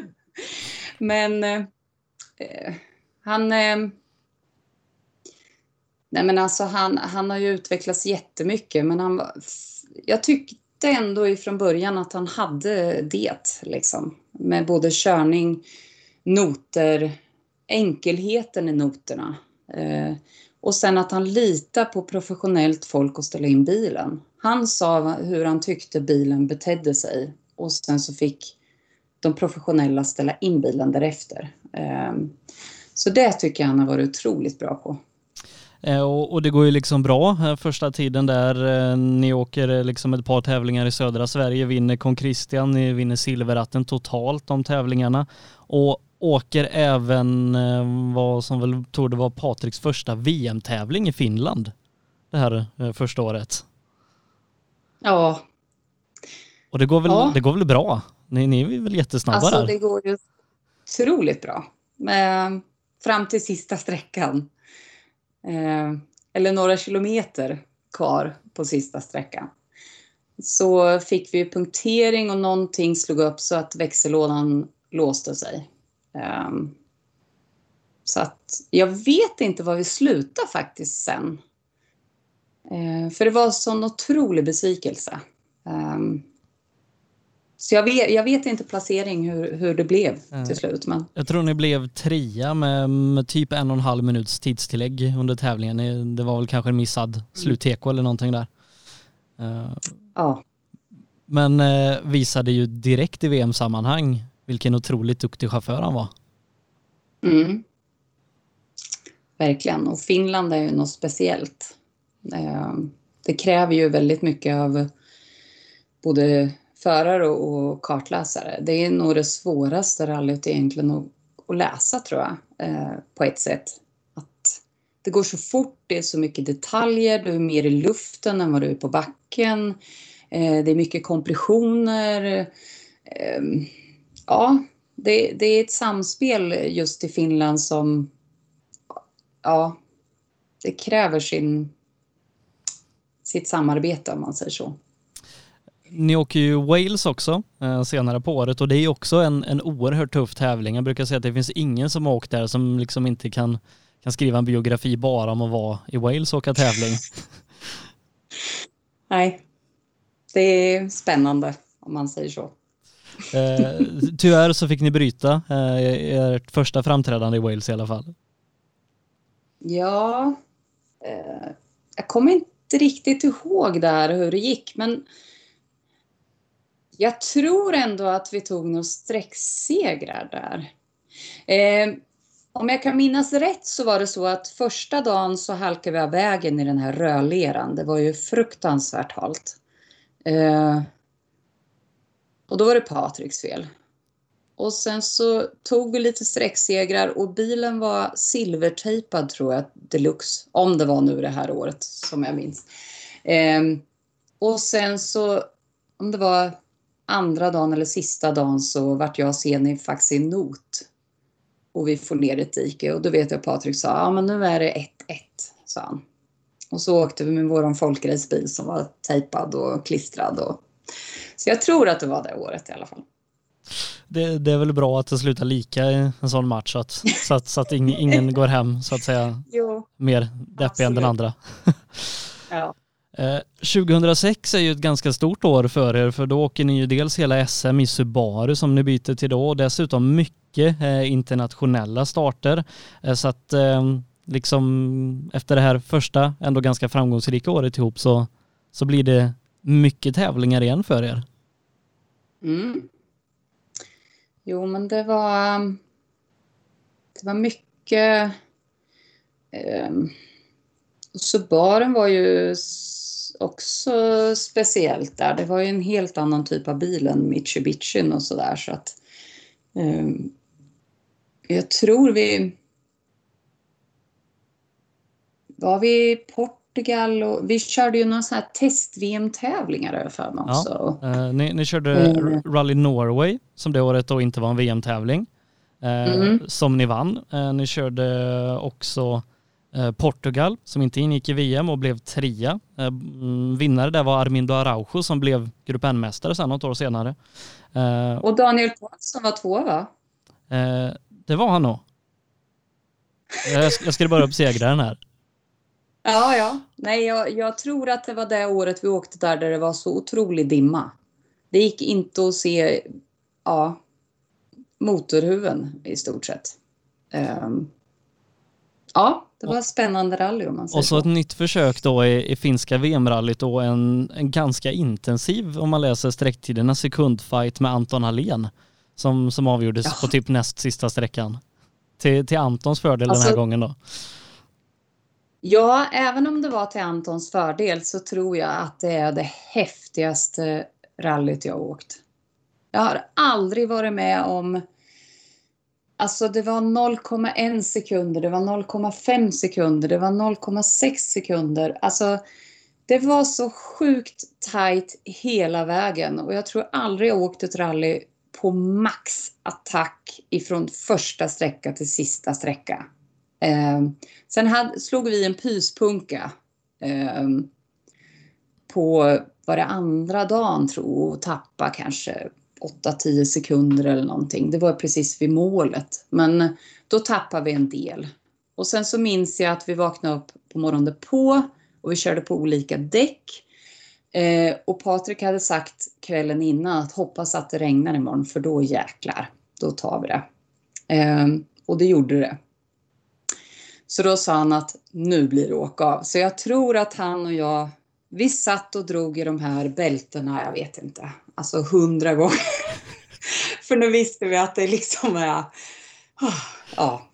Men eh, eh, han... Eh, Nej men alltså han, han har ju utvecklats jättemycket men han jag tyckte ändå ifrån början att han hade det liksom. Med både körning, noter, enkelheten i noterna. Eh, och sen att han litar på professionellt folk att ställa in bilen. Han sa hur han tyckte bilen betedde sig och sen så fick de professionella ställa in bilen därefter. Eh, så det tycker jag han har varit otroligt bra på. Eh, och, och, det går ju liksom bra eh, första tiden där. Eh, ni åker liksom ett par tävlingar i södra Sverige, vinner Kong Christian, ni vinner Silveratten totalt de tävlingarna och åker även vad som väl torde vara Patriks första VM-tävling i Finland det här första året. Ja. Och det går väl, ja. det går väl bra? Ni, ni är väl jättesnabba alltså, där? Alltså det går ju otroligt bra. Men, fram till sista sträckan. Eh, eller några kilometer kvar på sista sträckan. Så fick vi punktering och någonting slog upp så att växellådan låste sig. Eh, så att jag vet inte var vi slutade faktiskt sen. Eh, för det var en sån otrolig besvikelse. Så jag vet, jag vet inte placering hur, hur det blev till slut. Men... Jag tror ni blev trea med, med typ en och en halv minuts tidstillägg under tävlingen. Det var väl kanske en missad mm. slutteko eller någonting där. Uh, ja. Men uh, visade ju direkt i VM-sammanhang vilken otroligt duktig chaufför han var. Mm. Verkligen. Och Finland är ju något speciellt. Uh, det kräver ju väldigt mycket av både förare och kartläsare. Det är nog det svåraste rallyt egentligen att, att läsa tror jag, eh, på ett sätt. det går så fort, det är så mycket detaljer, du är mer i luften än vad du är på backen. Eh, det är mycket kompressioner. Eh, ja, det, det, är ett samspel just i Finland som ja, det kräver sin, sitt samarbete om man säger så. Ni åker ju Wales också eh, senare på året och det är också en, en oerhört tuff tävling. Jag brukar säga att det finns ingen som har åkt där som liksom inte kan, kan skriva en biografi bara om att vara i Wales och åka tävling. Nej, det är spännande om man säger så. Eh, tyvärr så fick ni bryta eh, ert första framträdande i Wales i alla fall. Ja, eh, jag kommer inte riktigt ihåg där hur det gick men jag tror ändå att vi tog några sträcksegrar där. Eh, om jag kan minnas rätt så var det så att första dagen så halkade vi av vägen i den här rödleran. Det var ju fruktansvärt halt. Eh, och då var det Patriks fel. Och sen så tog vi lite sträcksegrar och bilen var silvertejpad tror jag, deluxe. Om det var nu det här året som jag minns. Eh, och sen så, om det var andra dagen eller sista dagen så vart jag sen i Faxinot. Och vi får ner ett dike och då vet jag Patrik sa, ja men nu är det 1-1, sa han. Och så åkte vi med våran folkracebil som var tejpad och klistrad. Och... Så jag tror att det var det året i alla fall. Det, det är väl bra att det slutar lika i en sån match så att, så att, så att ingen, ingen går hem så att säga jo, mer deppig än den andra. ja. Eh, 2006 är ju ett ganska stort år för er för då åker ni ju dels hela SM i Subaru som ni byter till då och dessutom mycket eh, internationella starter. Eh, så att liksom efter det här första ändå ganska framgångsrika året ihop så, så blir det mycket tävlingar igen för er. Mm. Jo men det var det var mycket eh, Subaren var ju också speciellt där. Det var ju en helt annan typ av bil än Mitsubishi och sådär så att eh, jag tror vi var vi i Portugal och vi körde ju några sådana här test-VM-tävlingar för mig också. Ja, eh, ni, ni, körde mm. Rally Norway som det året då inte var en VM-tävling. Eh, mm. Som ni vann. Eh, ni körde också Portugal som inte ingick i VM och blev trea. Eh, mm, vinnare där var Armindo Araujo som blev Grupp N-mästare sen något år senare. Eh, och Daniel Paulsson var två va? Det var han nog. Jag ska bara upp segraren här. Ja, ja. Nej, jag, jag, tror att det var det året vi åkte där, där det var så otrolig dimma. Det gick inte att se ja, motorhuven i stort sett. Um, ja, det var ett spännande rally om man säger Och så ett nytt försök då i, i finska VM-rallyt och en, en ganska intensiv, om man läser sträcktiderna, sekundfight med Anton Hallén som, som avgjordes ja. på typ näst sista sträckan. Till, till Antons fördel alltså, den här gången då. Ja, även om det var till Antons fördel så tror jag att det är det häftigaste rallyt jag har åkt. Jag har aldrig varit med om Alltså det var 0,1 sekunder, det var 0,5 sekunder, det var 0,6 sekunder. Alltså det var så sjukt tight hela vägen och jag tror aldrig jag åkt ett rally på max attack ifrån första sträcka till sista sträcka. Eh, sen had, slog vi en pyspunka eh, på, var det andra dagen tror jag, och tappa kanske 8-10 sekunder eller någonting. Det var precis vid målet. Men då tappade vi en del. Och sen så minns jag att vi vaknade upp på morgonen på och vi körde på olika däck. Eh, och Patrik hade sagt kvällen innan att hoppas att det regnar imorgon för då jäklar, då tar vi det. Eh, och det gjorde det. Så då sa han att nu blir det åka av. Så jag tror att han och jag, vi satt och drog i de här bältena, jag vet inte, alltså hundra gånger. För nu visste vi att det liksom är, ja.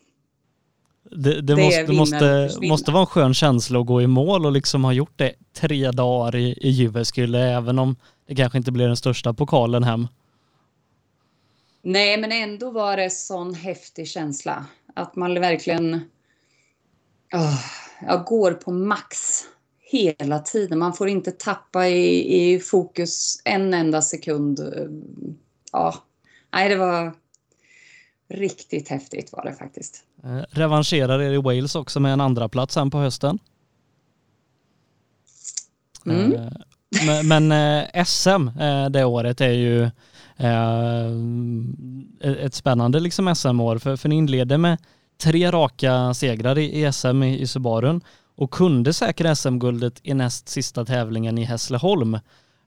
Det, det, det måste, måste, måste vara en skön känsla att gå i mål och liksom ha gjort det tre dagar i, i Jyväskylä, även om det kanske inte blir den största pokalen hem. Nej, men ändå var det sån häftig känsla. Att man verkligen... Oh, ja, går på max hela tiden. Man får inte tappa i, i fokus en enda sekund. Ja, nej det var riktigt häftigt var det faktiskt. Eh, revanscherar er i Wales också med en andra plats sen på hösten. Mm. Eh, men, men eh, SM det året är ju ett spännande liksom SM-år för, för ni inledde med tre raka segrar i, SM i, i Subarun och kunde säkra SM-guldet i näst sista tävlingen i Hässleholm.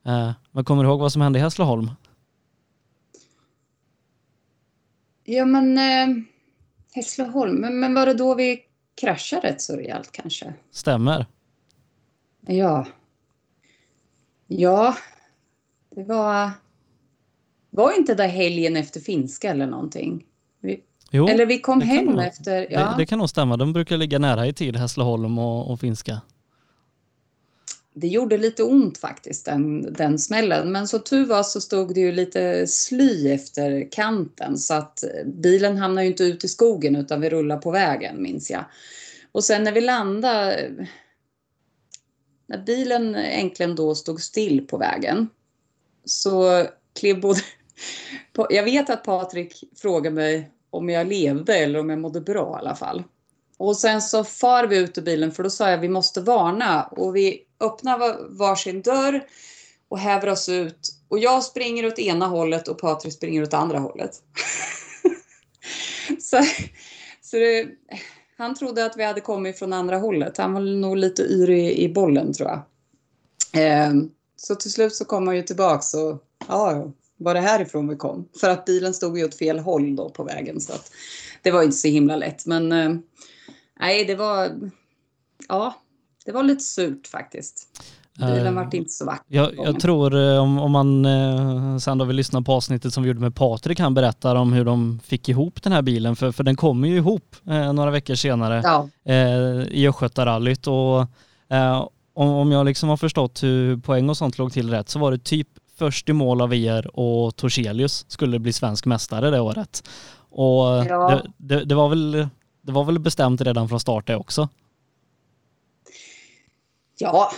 Eh, men kommer du ihåg vad som hände i Hässleholm? Ja men eh, Hässleholm, men, men var det då vi kraschade rätt så rejält kanske? Stämmer. Ja. Ja, det var... Var inte det helgen efter finska eller någonting? Jo, eller vi kom hem nog- efter... Ja. det, det kan nog stämma. De brukar ligga nära i tid, Hässleholm och, och finska. det gjorde lite ont faktiskt, den, den smällen. Men så tur var så stod det ju lite sly efter kanten så att bilen hamnade ju inte ut i skogen utan vi rullade på vägen, minns jag. Och sen när vi landade, när bilen äntligen då stod still på vägen så klev både... Jag vet att Patrik frågade mig om jag levde eller om jag mådde bra i alla fall. Och sen så far vi ut ur bilen för då sa jag vi måste varna och vi öppnar varsin dörr och häver oss ut. Och jag springer åt ena hållet och Patrik springer åt andra hållet. så så det, han trodde att vi hade kommit från andra hållet. Han var nog lite yrig i bollen tror jag. Eh, så till slut så kom han ju tillbaks och ja, var det härifrån vi kom? För att bilen stod ju åt fel håll då på vägen så att det var inte så himla lätt. Men eh, nej, det var ja, det var lite surt faktiskt. Bilen Eh, vart inte så vacker. Jag, jag tror eh, om, om man eh, sen då vill lyssna på avsnittet som vi gjorde med Patrik, han berättar om hur de fick ihop den här bilen, för, för den kommer ju ihop eh, några veckor senare Ja, eh, i Östgötarallyt och om, om jag liksom har förstått hur poäng och sånt låg till rätt så var det typ först i mål av er och Torselius skulle bli svensk mästare det året. Och Ja. det, det, det, var väl, det var väl bestämt redan från start det också. ja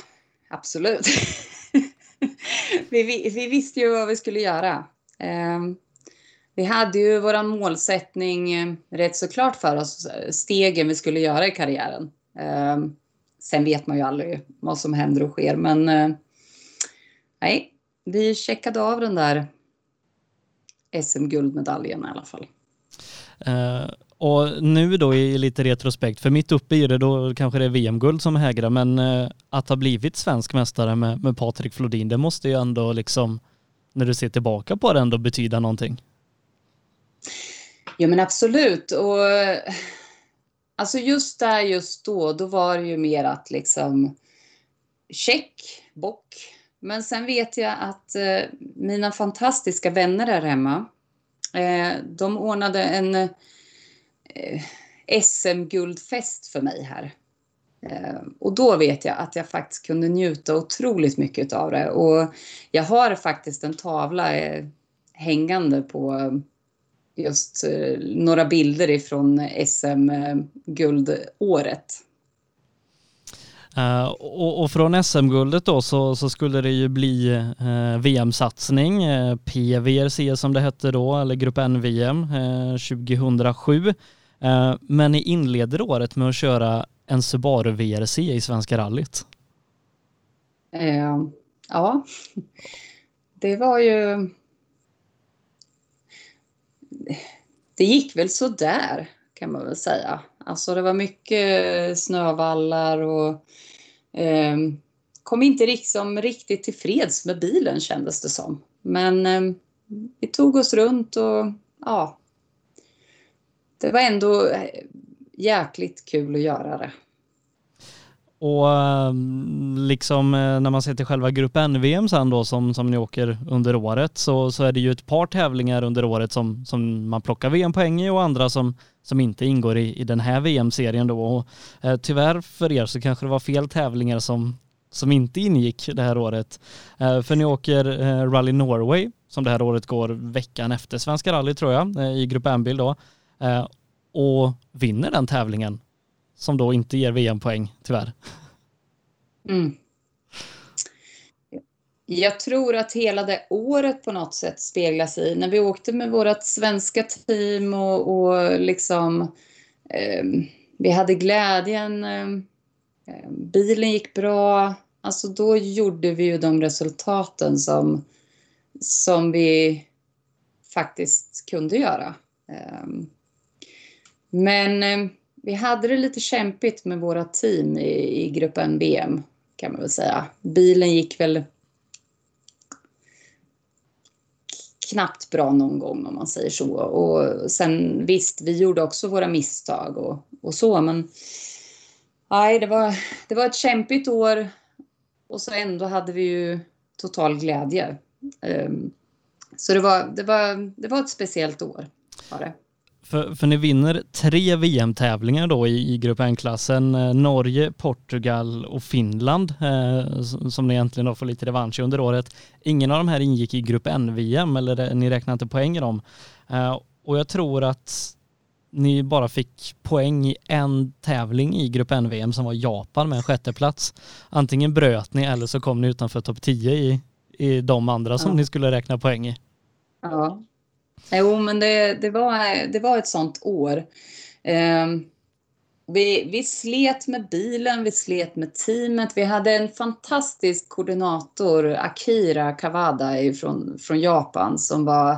absolut. vi, vi, vi visste ju vad vi skulle göra. Ehm, vi hade ju våran målsättning eh, rätt så klart för oss, stegen vi skulle göra i karriären. Ehm, sen vet man ju aldrig vad som händer och sker, men eh, nej, vi checkade av den där SM-guldmedaljen i alla fall. Eh, och nu då i lite retrospekt, för mitt uppe i det då kanske det är VM-guld som hägrar, men eh, att ha blivit svensk mästare med, med Patrik Flodin, det måste ju ändå liksom, när du ser tillbaka på det, ändå betyda någonting. Ja men absolut. Och, alltså just där just då, då var det ju mer att liksom check, bock. Men sen vet jag att eh, mina fantastiska vänner där hemma, eh, de ordnade en eh, SM-guldfest för mig här. Eh, och då vet jag att jag faktiskt kunde njuta otroligt mycket av det. Och jag har faktiskt en tavla eh, hängande på just eh, några bilder ifrån SM-guldåret. Eh, Eh, och, och från SM-guldet då så, så skulle det ju bli eh, VM-satsning, eh, PVRC som det hette då, eller Grupp N-VM eh, 2007. Eh, men ni inleder året med att köra en Subaru VRC i Svenska rallyt. Eh, ja, det var ju... Det gick väl så där kan man väl säga. Alltså det var mycket snövallar och eh, Ehm, kom inte liksom riktigt tillfreds med bilen kändes det som. Men eh, vi tog oss runt och ja, det var ändå eh, jäkligt kul att göra det. Och ehm, liksom eh, när man ser till själva Grupp N-VM sen då som, som ni åker under året så, så är det ju ett par tävlingar under året som, som man plockar VM-poäng i och andra som, som inte ingår i, i den här VM-serien då. Och, eh, tyvärr för er så kanske det var fel tävlingar som, som inte ingick det här året. Eh, för ni åker eh, Rally Norway som det här året går veckan efter Svenska rally tror jag eh, i Grupp N-bil då. Eh, och vinner den tävlingen som då inte ger VM-poäng, tyvärr. Mm. Jag tror att hela det året på något sätt speglas i när vi åkte med vårt svenska team och, och liksom eh, vi hade glädjen. Eh, bilen gick bra. Alltså då gjorde vi ju de resultaten som, som vi faktiskt kunde göra. Eh, men eh, vi hade det lite kämpigt med våra team i, i gruppen VM kan man väl säga. Bilen gick väl knappt bra någon gång om man säger så. Och sen visst, vi gjorde också våra misstag och, och så, men nej, det var, det var ett kämpigt år och så ändå hade vi ju total glädje. Um, så det var, det, var, det var ett speciellt år. Var det. För, för ni vinner tre VM-tävlingar då i, i Grupp N-klassen. Eh, Norge, Portugal och Finland eh, som ni egentligen då får lite revansch under året. Ingen av de här ingick i Grupp N-VM eller ni räknar inte poäng i dem. Eh, och jag tror att ni bara fick poäng i en tävling i Grupp N-VM som var Japan med en sjätteplats. Antingen bröt ni eller så kom ni utanför topp 10 i, i de andra som ja. ni skulle räkna poäng i. Ja, Jo, men det, det, var, det var ett sånt år. Eh, vi, vi slet med bilen, vi slet med teamet. Vi hade en fantastisk koordinator, Akira Kawada från, från Japan, som var...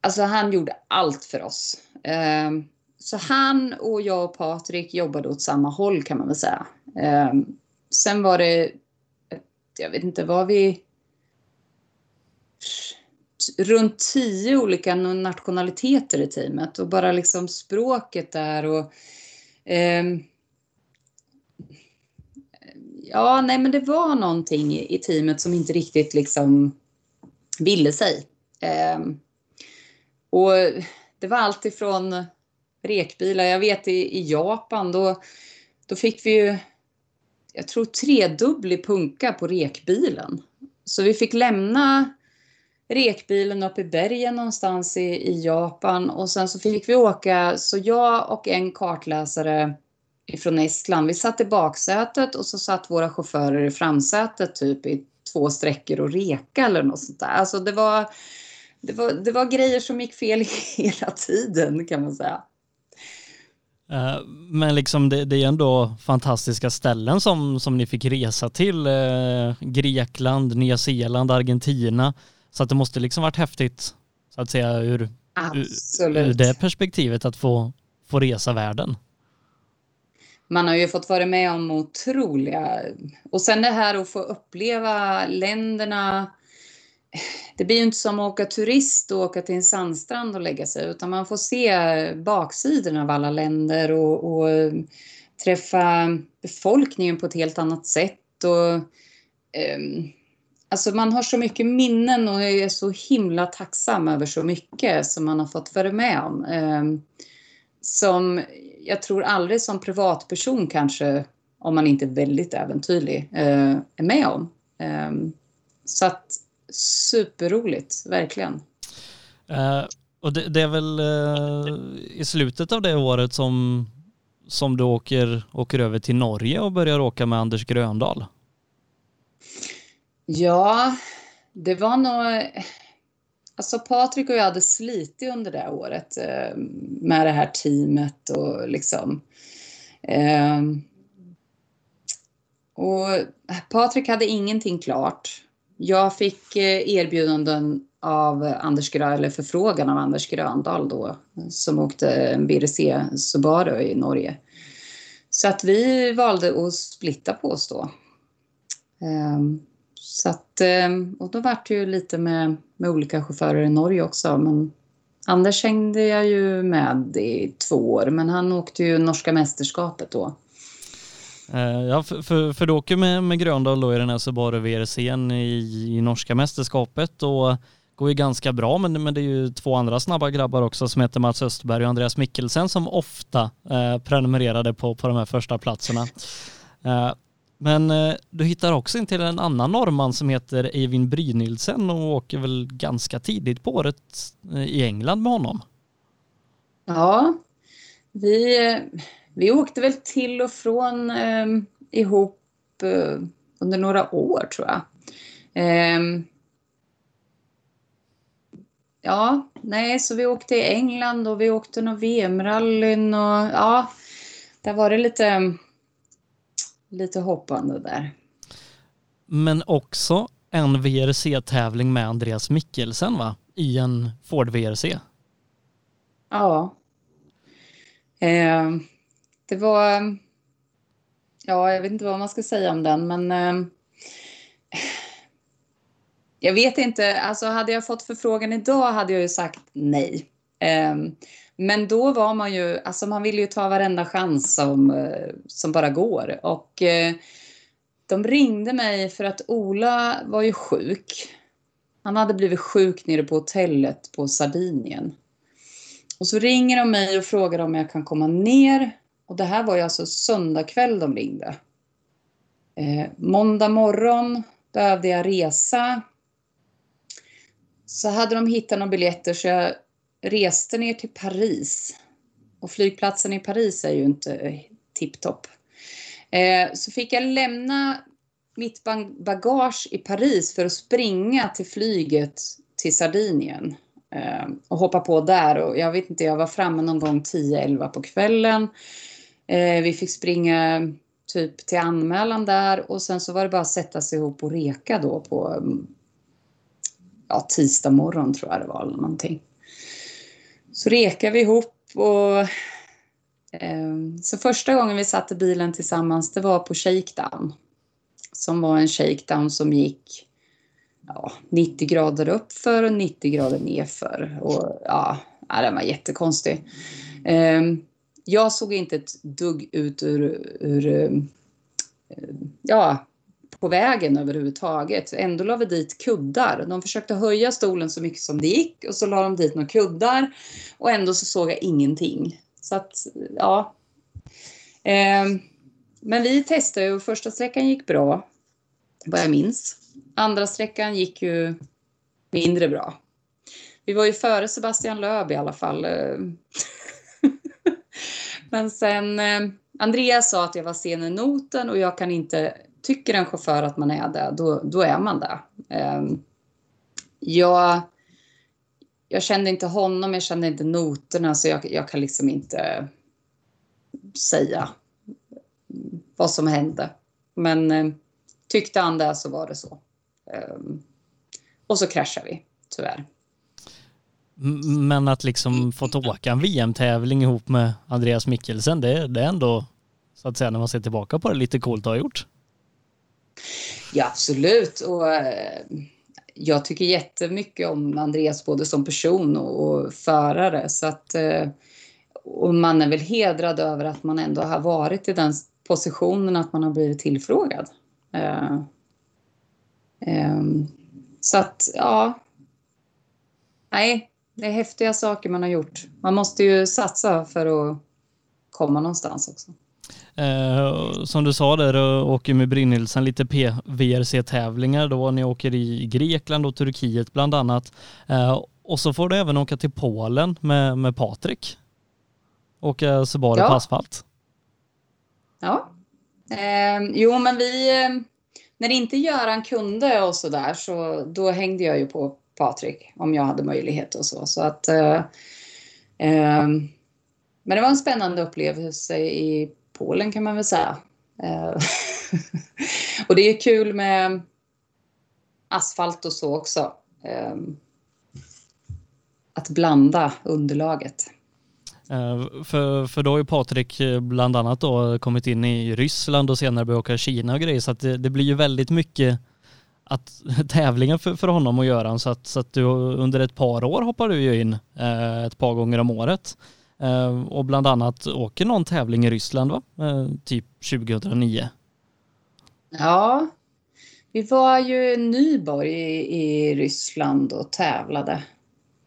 Alltså han gjorde allt för oss. Eh, så han och jag och Patrik jobbade åt samma håll kan man väl säga. Eh, sen var det, jag vet inte, var vi runt tio olika nationaliteter i teamet och bara liksom språket där och eh, Ja, nej men det var någonting i, teamet som inte riktigt liksom ville sig. Eh, och det var allt ifrån rekbilar, jag vet i, i Japan då, då fick vi ju, jag tror tredubblig punka på rekbilen. Så vi fick lämna rekbilen upp i bergen någonstans i, i Japan och sen så fick vi åka, så jag och en kartläsare från Estland, vi satt i baksätet och så satt våra chaufförer i framsätet typ i två sträckor och reka eller något sånt där. Alltså det var, det var, det var grejer som gick fel hela tiden kan man säga. Eh, men liksom det, det, är ändå fantastiska ställen som, som ni fick resa till. Eh, Grekland, Nya Zeeland, Argentina. Så att det måste liksom varit häftigt, så att säga, ur, ur, ur det perspektivet att få, få resa världen. Man har ju fått vara med om otroliga... Och sen det här att få uppleva länderna. Det blir ju inte som att åka turist och åka till en sandstrand och lägga sig, utan man får se baksidorna av alla länder och, och träffa befolkningen på ett helt annat sätt. Och, um, Alltså man har så mycket minnen och är så himla tacksam över så mycket som man har fått vara med om. Ehm, som jag tror aldrig som privatperson kanske, om man inte är väldigt äventyrlig, eh, är med om. Ehm, så att superroligt, verkligen. Uh, och det, det, är väl uh, i slutet av det året som, som du åker, åker över till Norge och börjar åka med Anders Gröndal? Ja, det var nog... Alltså Patrik och jag hade slitit under det året eh, med det här teamet och liksom... Eh, och Patrik hade ingenting klart. Jag fick eh, erbjudanden av Anders Grön, eller förfrågan av Anders Gröndal då, som åkte en BRC Subaru i Norge. Så att vi valde att splitta på oss då. Um, så att, ehm, och då vart det ju lite med, med olika chaufförer i Norge också. Men Anders hängde jag ju med i två år, men han åkte ju norska mästerskapet då. Eh, ja, för, för, för du åker med, med Gröndal då i den här Subaru VRCn i, i norska mästerskapet och går ju ganska bra, men, men det är ju två andra snabba grabbar också som heter Mats Östberg och Andreas Mikkelsen som ofta eh, prenumererade på, på de här första platserna. Eh, men eh, du hittar också in till en annan norrman som heter Eivind Brynildsen och åker väl ganska tidigt på året eh, i England med honom? Ja, vi, eh, vi åkte väl till och från eh, ihop eh, under några år tror jag. Eh, ja, nej, så vi åkte i England och vi åkte några VM-rallyn och ja, där var det lite, lite hoppande där. Men också en VRC-tävling med Andreas Mikkelsen va? I en Ford VRC. Ja. Eh, det var... Ja, jag vet inte vad man ska säga om den, men... Eh, jag vet inte, alltså hade jag fått förfrågan idag hade jag ju sagt nej. Eh, men då var man ju, alltså man ville ju ta varenda chans som, eh, som bara går. Och eh, de ringde mig för att Ola var ju sjuk. Han hade blivit sjuk nere på hotellet på Sardinien. Och så ringer de mig och frågar om jag kan komma ner. Och det här var ju alltså söndag kväll de ringde. Eh, måndag morgon behövde jag resa. Så hade de hittat några biljetter så jag reste ner till Paris. Och flygplatsen i Paris är ju inte eh, tipptopp. Eh, så fick jag lämna mitt bagage i Paris för att springa till flyget till Sardinien eh, och hoppa på där. Och jag vet inte, jag var framme någon gång 10-11 på kvällen. Eh, vi fick springa typ till anmälan där och sen så var det bara att sätta sig ihop och reka då på mm, ja, tisdag morgon tror jag det var eller någonting. Så rekade vi ihop och eh, så första gången vi satt i bilen tillsammans det var på shakedown. Som var en shakedown som gick ja, 90 grader uppför och 90 grader nerför. Och ja, den var jättekonstig. Ehm, jag såg inte ett dugg ut ur, ur eh, ja, på vägen överhuvudtaget. Ändå la vi dit kuddar. De försökte höja stolen så mycket som det gick och så la de dit några kuddar och ändå så såg jag ingenting. Så att, ja. Eh, men vi testade och första sträckan gick bra, vad jag minns. Andra sträckan gick ju mindre bra. Vi var ju före Sebastian Löb i alla fall. Eh. Men sen, eh, Andreas sa att jag var sen i noten och jag kan inte, tycker en chaufför att man är det, då, då är man det. Ehm, jag, jag kände inte honom, jag kände inte noterna så jag, jag kan liksom inte säga vad som hände. Men ehm, tyckte han det så var det så. Ehm, och så kraschade vi, tyvärr. Men att liksom fått åka en VM-tävling ihop med Andreas Mikkelsen, det, det är ändå, så att säga, när man ser tillbaka på det, lite coolt att ha gjort. Ja, absolut. Och, eh, jag tycker jättemycket om Andreas både som person och, och förare. Så att, eh, och man är väl hedrad över att man ändå har varit i den positionen att man har blivit tillfrågad. Eh, ehm, så att, ja. Nej, det är häftiga saker man har gjort. Man måste ju satsa för att komma någonstans också. Eh, som du sa där, åker med Brynildsen lite PVRC-tävlingar då. Ni åker i Grekland och Turkiet bland annat. Eh, och så får du även åka till Polen med, med Patrik. Åka Subaru ja. på asfalt. Ja. Eh, jo, men vi... Eh, när inte Göran kunde och så där så då hängde jag ju på Patrik om jag hade möjlighet och så. så att, eh, eh, men det var en spännande upplevelse i Polen kan man väl säga. Eh, och det är kul med asfalt och så också. Eh, att blanda underlaget. Eh, för, för då har ju Patrik eh, bland annat då kommit in i Ryssland och senare börjat åka Kina och grejer så att det, det blir ju väldigt mycket att, tävlingar för, för honom att göra så att, så att du under ett par år hoppar du ju in eh, ett par gånger om året Eh, och bland annat åker någon tävling i Ryssland va? Eh, typ 2009. Ja, vi var ju i Nyborg i, i Ryssland och tävlade.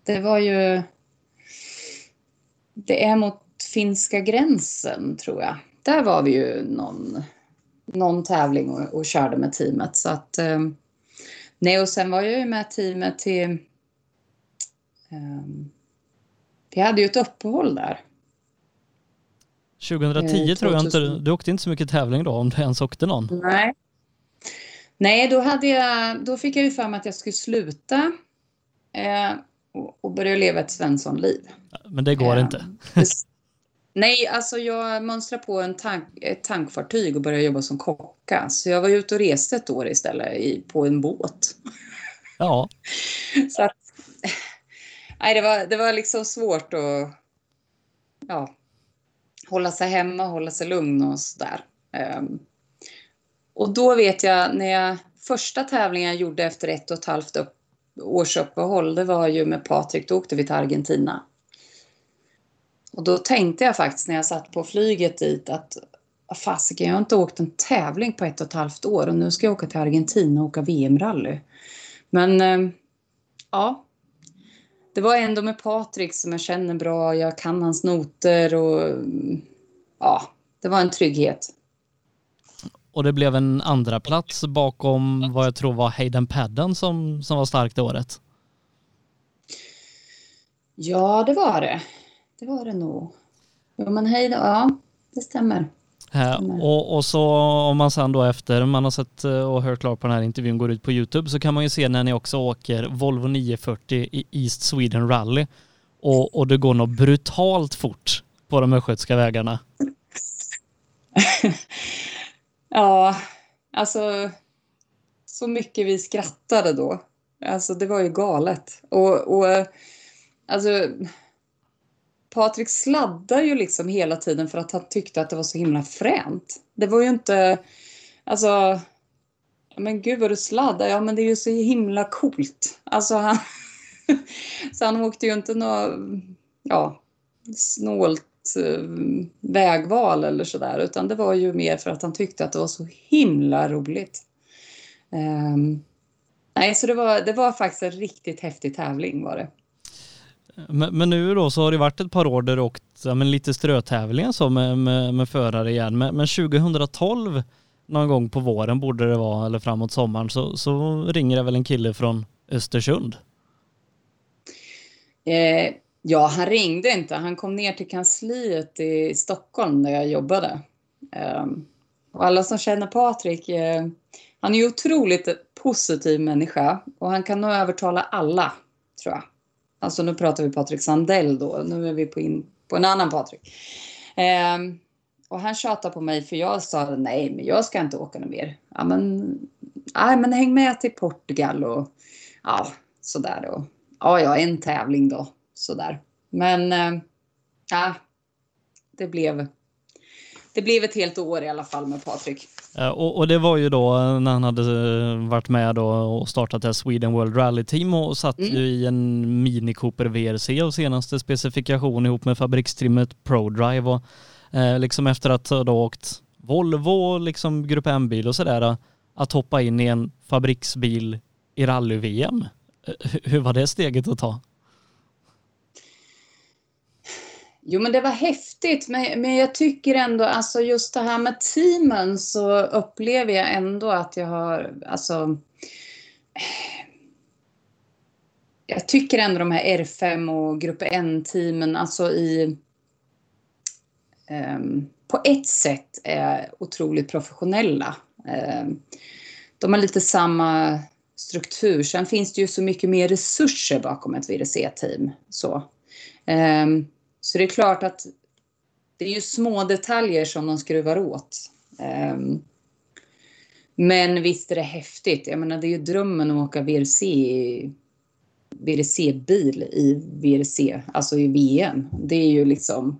Det var ju det är mot finska gränsen tror jag. Där var vi ju någon, någon tävling och, och körde med teamet. Så att, eh, nej, och sen var jag ju med teamet till... Eh, vi hade ju ett uppehåll där. 2010 Eh, tror jag inte, 2000. du åkte inte så mycket tävling då om du ens åkte någon. Nej. Nej, då, hade jag, då fick jag ju för mig att jag skulle sluta eh, och, och börja leva ett Svensson-liv. Men det går Eh, inte. Nej, alltså jag mönstrade på en tank, ett tankfartyg och började jobba som kocka. Så jag var ute och reste ett år istället i, på en båt. Ja, Så att, nej, det, var, det var liksom svårt att ja, hålla sig hemma, hålla sig lugn och sådär. Um, och då vet jag när jag första tävlingen jag gjorde efter ett och ett halvt upp, års uppehåll, det var ju med Patrik, då åkte vi till Argentina. Och då tänkte jag faktiskt när jag satt på flyget dit att ah, fasiken, jag har inte åkt en tävling på ett och ett halvt år och nu ska jag åka till Argentina och åka VM-rally. Men ehm, ja, det var ändå med Patrik som jag känner bra. Jag kan hans noter och ja, det var en trygghet. och det blev en andra plats bakom vad jag tror var Hayden Padden som, som var starkt det året. Ja, det var det. Det var det nog. Jo, men då. Ja, det stämmer. Eh, och, och så om man sen då efter man har sett eh, och hört klart på den här intervjun går ut på Youtube så kan man ju se när ni också åker Volvo 940 i East Sweden Rally och, och det går något brutalt fort på de östgötska vägarna. Ja, alltså så mycket vi skrattade då. Alltså det var ju galet. Och, och alltså Patrik sladdar ju liksom hela tiden för att han tyckte att det var så himla fränt. Det var ju inte, alltså, men gud vad du sladdar, ja men det är ju så himla coolt. Alltså han, så han åkte ju inte något, ja, snålt eh, vägval eller sådär, utan det var ju mer för att han tyckte att det var så himla roligt. Um, nej, så det var, det var faktiskt en riktigt häftig tävling var det. Men, men nu då så har det varit ett par år där du åkt ja, men lite strötävlingar så med, med, med förare igen. Men, men 2012 någon gång på våren borde det vara eller framåt sommaren så, så ringer det väl en kille från Östersund. Eh, ja, han ringde inte. Han kom ner till kansliet i Stockholm där jag jobbade. Eh, och alla som känner Patrik, eh, han är ju otroligt positiv människa och han kan nog övertala alla, tror jag. Alltså nu pratar vi Patrik Sandell då, nu är vi på, in, på en annan Patrik. Eh, och han tjatade på mig för jag sa nej, men jag ska inte åka något mer. Ja, men, nej, men häng med till Portugal och ja, sådär. Och, ja, ja, en tävling då, sådär. Men eh, ja, det blev, det blev ett helt år i alla fall med Patrik. Eh, Och, och det var ju då när han hade eh, varit med då och startat det här Sweden World Rally Team och satt Mm. ju i en Mini Cooper VRC och senaste specifikation ihop med fabrikstrimmet ProDrive och eh, liksom efter att ha åkt Volvo, liksom Grupp M-bil och sådär, eh, att hoppa in i en fabriksbil i rally-VM. Eh, hu- Hur var det steget att ta? Jo, men det var häftigt, men, men jag tycker ändå, alltså just det här med teamen så upplever jag ändå att jag har, alltså... Jag tycker ändå de här R5 och Grupp N-teamen, alltså i... ehm, på ett sätt är otroligt professionella. Ehm, de har lite samma struktur. Sen finns det ju så mycket mer resurser bakom ett VRC-team. Så. Ehm, så det är klart att det är ju små detaljer som de skruvar åt. Ehm, men visst är det häftigt. Jag menar, det är ju drömmen att åka VRC VRC-bil i VRC, alltså i VM. Det är ju liksom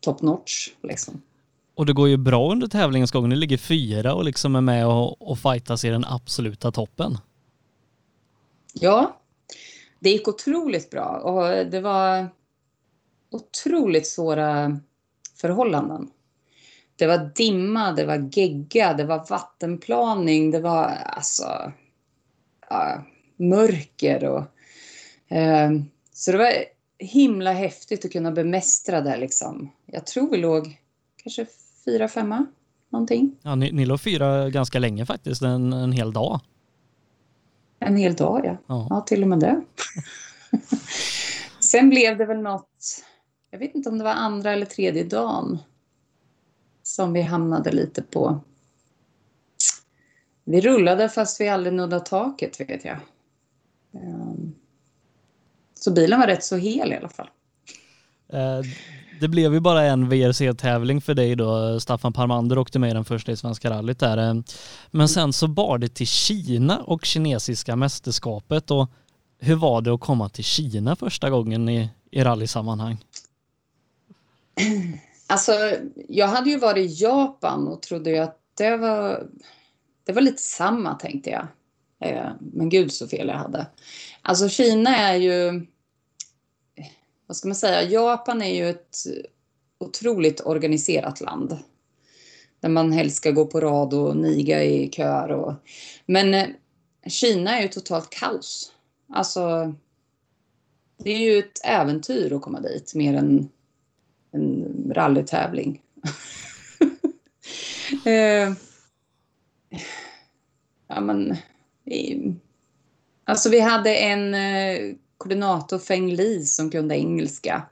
top notch liksom. Och det går ju bra under tävlingens gång. Ni ligger fyra och liksom är med och, och fightas i den absoluta toppen. Ja, det gick otroligt bra och det var otroligt svåra förhållanden. Det var dimma, det var gegga, det var vattenplaning, det var alltså ja, mörker och eh, så det var himla häftigt att kunna bemästra det liksom. Jag tror vi låg kanske fyra, femma någonting. Ja, ni, ni låg fyra ganska länge faktiskt, en, en hel dag. En hel dag, ja. Ja. Ja, till och med det. Sen blev det väl något, jag vet inte om det var andra eller tredje dagen. som vi hamnade lite på. Vi rullade fast vi aldrig nuddade taket vet jag. Ehm, så bilen var rätt så hel i alla fall. Eh, det blev ju bara en VRC-tävling för dig då. Staffan Parmander åkte med i den första i Svenska rallyt där. Eh, men sen så bar det till Kina och kinesiska mästerskapet. Och hur var det att komma till Kina första gången i, i rallysammanhang? Alltså, jag hade ju varit i Japan och trodde ju att det var, det var lite samma tänkte jag. Eh, men gud så fel jag hade. Alltså Kina är ju, vad ska man säga, Japan är ju ett otroligt organiserat land. Där man helst ska gå på rad och niga i köer. Och, men eh, Kina är ju totalt kaos. Alltså, det är ju ett äventyr att komma dit mer än en rallytävling. eh, ja, men, alltså vi hade en eh, koordinator, Feng Li, som kunde engelska.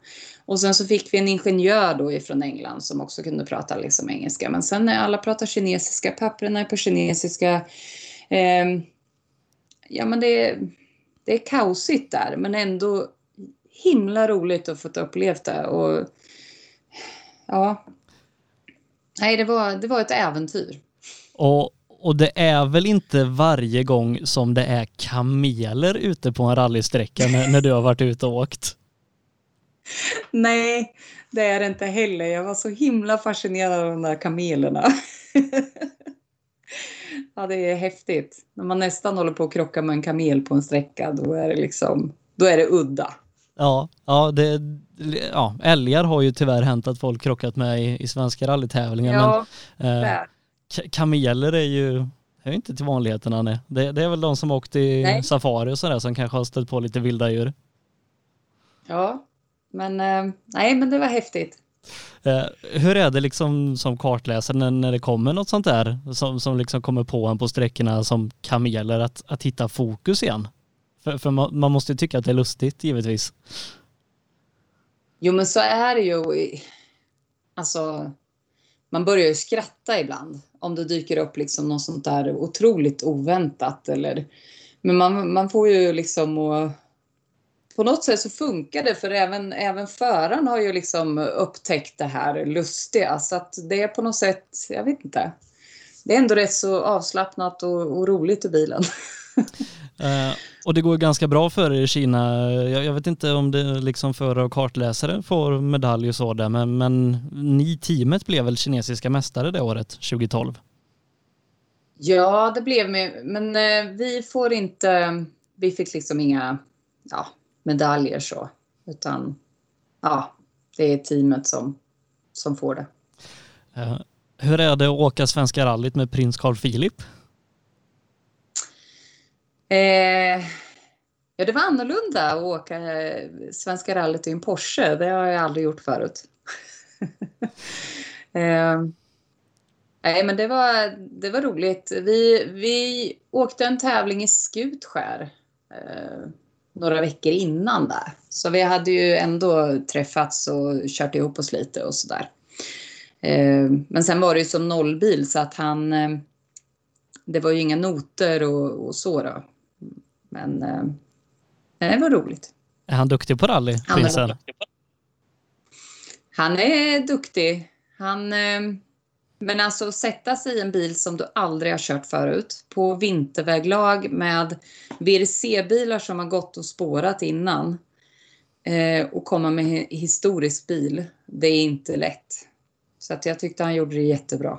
Och sen så fick vi en ingenjör då ifrån England som också kunde prata liksom engelska. Men sen när alla pratar kinesiska, papperna är på kinesiska. Eh, ja men det, det är kaosigt där men ändå himla roligt att få uppleva det. Och ja. Nej, det var, det var ett äventyr. Och, och det är väl inte varje gång som det är kameler ute på en rallysträcka när, när du har varit ute och åkt? Nej, det är det inte heller. Jag var så himla fascinerad av de där kamelerna. ja, det är häftigt. När man nästan håller på att krocka med en kamel på en sträcka, då är det liksom, då är det udda. Ja, ja, det, ja, älgar har ju tyvärr hänt att folk krockat med i, i svenska rallytävlingar. Ja, men, eh, kameler är ju är inte till vanligheterna. Nej. Det, det är väl de som åkt i nej. safari och sådär som kanske har stött på lite vilda djur. Ja, men eh, nej, men det var häftigt. Eh, hur är det liksom som kartläsare när, när det kommer något sånt där som, som liksom kommer på en på sträckorna som kameler att, att hitta fokus igen? För, för man, man måste ju tycka att det är lustigt givetvis. Jo men så är det ju. Alltså, man börjar ju skratta ibland om det dyker upp liksom något sånt där otroligt oväntat eller men man, man får ju liksom och på något sätt så funkar det för även, även föraren har ju liksom upptäckt det här lustiga så att det är på något sätt, jag vet inte. Det är ändå rätt så avslappnat och, och roligt i bilen. Uh, och det går ganska bra för er i Kina. Jag, jag, vet inte om det liksom förare och kartläsare får medalj och så där, men, men ni teamet blev väl kinesiska mästare det året, 2012? Ja, det blev vi, men eh, vi får inte, vi fick liksom inga ja, medaljer så, utan ja, det är teamet som, som får det. Uh, hur är det att åka Svenska rallyt med prins Carl Philip? Eh, ja, det var annorlunda att åka eh, Svenska rallyt i en Porsche. Det har jag aldrig gjort förut. eh, nej, men det var, det var roligt. Vi, vi åkte en tävling i Skutskär eh, några veckor innan där. Så vi hade ju ändå träffats och kört ihop oss lite och sådär. Eh, men sen var det ju som nollbil så att han eh, det var ju inga noter och, och så då. Men eh, det var roligt. Är han duktig på rally, prinsen? Han är duktig. Han, eh, men alltså sätta sig i en bil som du aldrig har kört förut på vinterväglag med VRC-bilar som har gått och spårat innan eh, och komma med historisk bil, det är inte lätt. Så att jag tyckte han gjorde det jättebra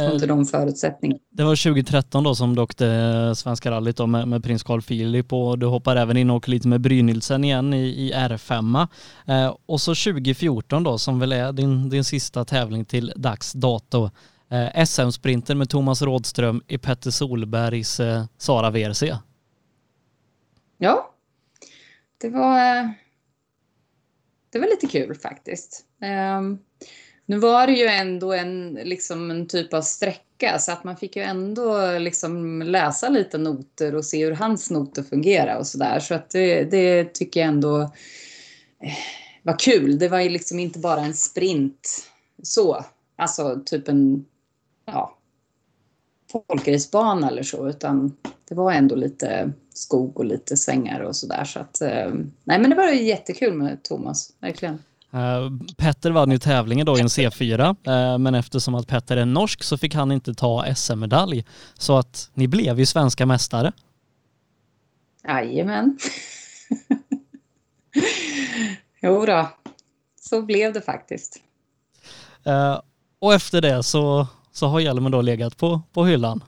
under de förutsättningarna. Det var 2013 då som du åkte eh, Svenska rallyt då med, med prins Carl Philip och du hoppar även in och åker lite med Brynildsen igen i, i R5. Eh, och så 2014 då som väl är din, din sista tävling till dags dato. Eh, SM-sprinten med Thomas Rådström i Petter Solbergs eh, Sara VRC. Ja, det var, eh, det var lite kul faktiskt. Um, nu var det ju ändå en, liksom en typ av sträcka så att man fick ju ändå liksom läsa lite noter och se hur hans noter fungerar och sådär. Så att det, det tycker jag ändå eh, var kul. Det var ju liksom inte bara en sprint så. alltså typ en ja, folkracebana eller så, utan det var ändå lite skog och lite svängar och sådär. Så att, eh, nej men det var jättekul med Thomas, verkligen. Uh, Petter vann ju tävlingen då i en C4, uh, men eftersom att Petter är norsk så fick han inte ta SM-medalj. Så att ni blev ju svenska mästare. Jajamän. jo då, så blev det faktiskt. Uh, och efter det så, så har hjälmen då legat på, på hyllan.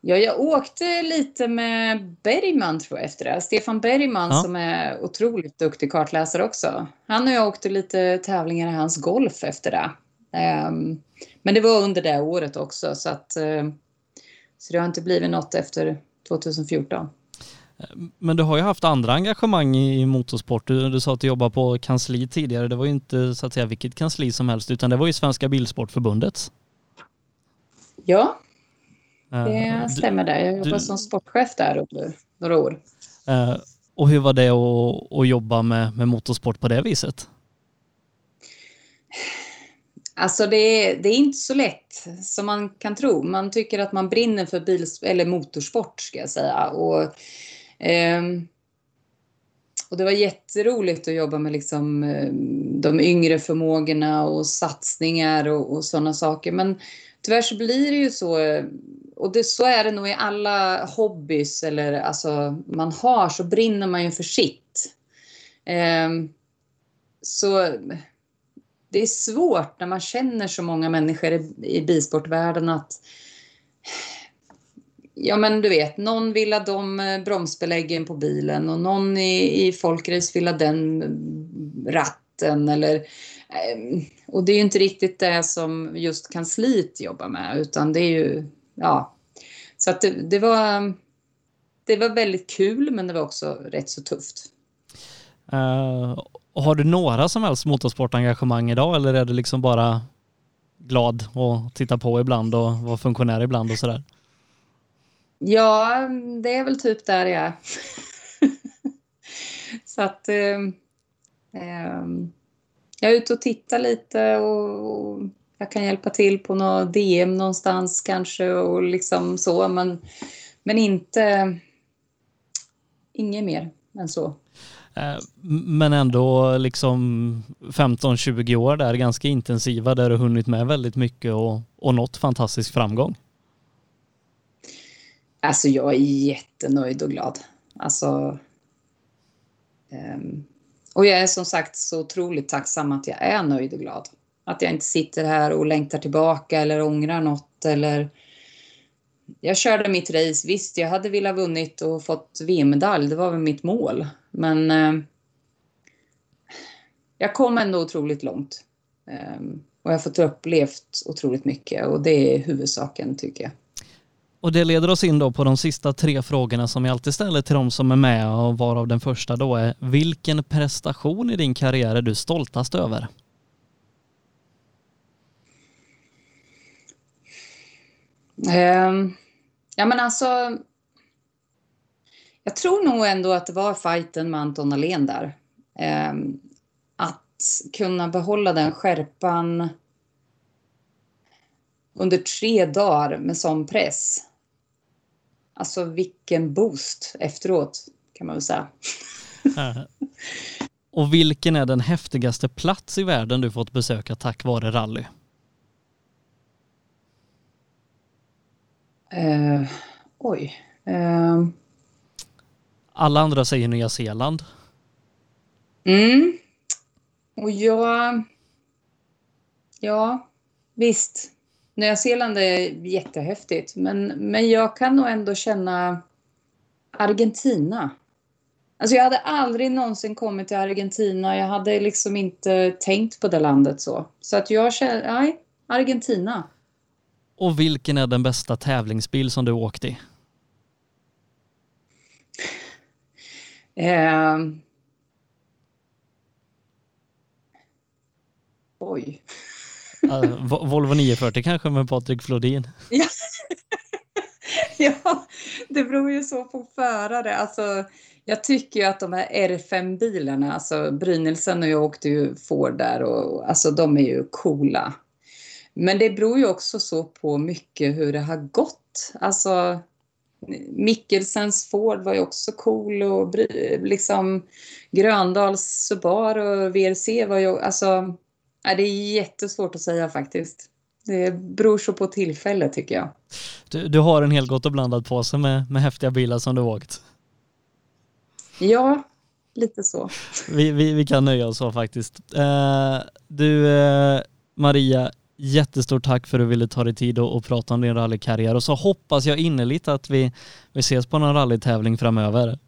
Ja, jag åkte lite med Bergman tror jag efter det. Stefan Bergman ja. som är otroligt duktig kartläsare också. Han och jag åkte lite tävlingar i hans golf efter det. Um, men det var under det året också så att uh, så det har inte blivit något efter 2014. Men du har ju haft andra engagemang i motorsport. Du, du sa att du jobbade på kansli tidigare. Det var ju inte så att säga vilket kansli som helst utan det var ju Svenska Bilsportförbundets. Ja, det stämmer där. Jag jobbade du, som sportchef där under några år. Uh, och hur var det att, att jobba med, med motorsport på det viset? Alltså det är, det är inte så lätt som man kan tro. Man tycker att man brinner för bil, eller motorsport ska jag säga. Och, eh, och det var jätteroligt att jobba med liksom, ehm, de yngre förmågorna och satsningar och, och sådana saker. Men tyvärr så blir det ju så, och det, så är det nog i alla hobbys eller alltså man har så brinner man ju för sitt. Eh, så det är svårt när man känner så många människor i, i bisportvärlden att Ja men du vet, någon vill ha de eh, bromsbeläggen på bilen och någon i, i folkrace vill ha den eh, ratten eller ehm, och det är ju inte riktigt det som just kansliet jobbar med utan det är ju, ja. Så att det, det var, det var väldigt kul men det var också rätt så tufft. Uh, har du några som helst motorsportengagemang idag eller är du liksom bara glad och titta på ibland och vara funktionär ibland och sådär? Ja, det är väl typ där jag är. så att um, um, jag är ute och tittar lite och, jag kan hjälpa till på något DM någonstans kanske och liksom så men, men inte inget mer än så. Eh, men ändå liksom 15-20 år där, ganska intensiva, där du hunnit med väldigt mycket och, och nått fantastisk framgång. Alltså jag är jättenöjd och glad. Alltså um, och jag är som sagt så otroligt tacksam att jag är nöjd och glad. Att jag inte sitter här och längtar tillbaka eller ångrar något eller... Jag körde mitt race, visst jag hade velat vunnit och fått VM-medalj, det var väl mitt mål. Men eh, jag kom ändå otroligt långt. Eh, och jag har fått upplevt otroligt mycket och det är huvudsaken tycker jag. Och det leder oss in då på de sista tre frågorna som jag alltid ställer till de som är med och varav den första då är vilken prestation i din karriär är du stoltast över? Ehm, ja men alltså jag tror nog ändå att det var fighten med Anton Ahlén där. Ehm, att kunna behålla den skärpan under tre dagar med sån press. Alltså vilken boost efteråt kan man väl säga. Och vilken är den häftigaste plats i världen du fått besöka tack vare rally? Uh, oj. Uh. Alla andra säger Nya Zeeland. Mm. Och jag... Ja, visst. Nya Zeeland är jättehäftigt men, men jag kan nog ändå känna Argentina. Alltså jag hade aldrig någonsin kommit till Argentina. Jag hade liksom inte tänkt på det landet så. Så att jag känner, nej, Argentina. Och vilken är den bästa tävlingsbil som du åkt i? Eh... Oj. Uh, Volvo 940 kanske med Patrik Flodin? Ja. ja, det beror ju så på förare. Alltså, Jag tycker ju att de här R5-bilarna, alltså Brynelsen och jag åkte ju Ford där och alltså de är ju coola. Men det beror ju också så på mycket hur det har gått. Alltså Mikkelsens Ford var ju också cool och liksom Gröndals Subaru och VRC var ju, alltså det är jättesvårt att säga faktiskt. Det beror så på tillfälle tycker jag. Du, du har en hel gott och blandad påse med, med häftiga bilar som du åkt. Ja, lite så. Vi, vi, vi kan nöja oss så faktiskt. Uh, du, uh, Maria, jättestort tack för att du ville ta dig tid och, och prata om din rallykarriär och så hoppas jag innerligt att vi, vi ses på någon rallytävling framöver.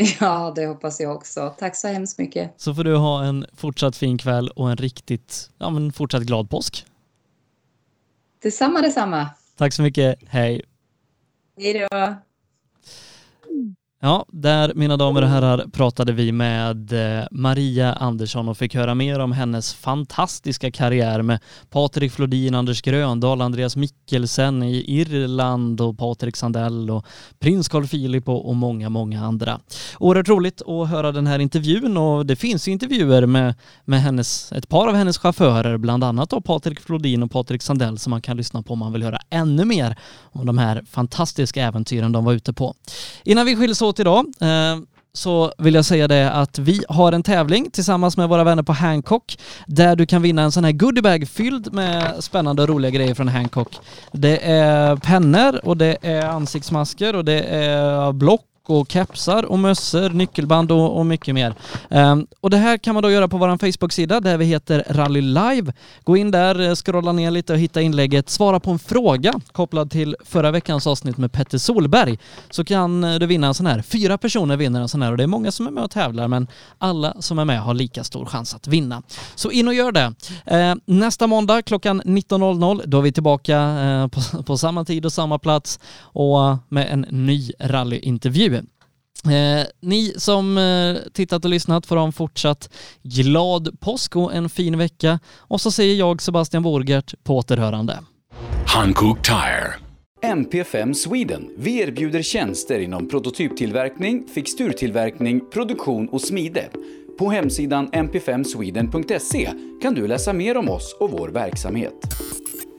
Ja, det hoppas jag också. Tack så hemskt mycket. Så får du ha en fortsatt fin kväll och en riktigt, ja men fortsatt glad påsk. Detsamma, detsamma. Tack så mycket. Hej. Hej då. Ja, där mina damer och herrar pratade vi med eh, Maria Andersson och fick höra mer om hennes fantastiska karriär med Patrik Flodin, Anders Gröndahl, Andreas Mikkelsen i Irland och Patrik Sandell och prins Carl Philip och, många, många andra. Oerhört roligt att höra den här intervjun och det finns intervjuer med, med hennes, ett par av hennes chaufförer, bland annat då Patrik Flodin och Patrik Sandell som man kan lyssna på om man vill höra ännu mer om de här fantastiska äventyren de var ute på. Innan vi skiljs åt åt idag eh, så vill jag säga det att vi har en tävling tillsammans med våra vänner på Hancock där du kan vinna en sån här goodiebag fylld med spännande och roliga grejer från Hancock. Det är pennor och det är ansiktsmasker och det är block och kepsar och mössor, nyckelband och, och mycket mer. Um, och det här kan man då göra på vår Facebook-sida där vi heter Rally Live. Gå in där, eh, scrolla ner lite och hitta inlägget, svara på en fråga kopplad till förra veckans avsnitt med Petter Solberg så kan eh, du vinna en sån här. Fyra personer vinner en sån här och det är många som är med och tävlar men alla som är med har lika stor chans att vinna. Så in och gör det. Uh, nästa måndag klockan 19.00 då är vi tillbaka uh, på, på samma tid och samma plats och med en ny rallyintervju. Eh, ni som eh, tittat och lyssnat får ha en fortsatt glad påsk och en fin vecka. Och så säger jag Sebastian Borgert på återhörande. Hankook Tire. MP5 Sweden. Vi erbjuder tjänster inom prototyptillverkning, fixturtillverkning, produktion och smide. På hemsidan mp5sweden.se kan du läsa mer om oss och vår verksamhet.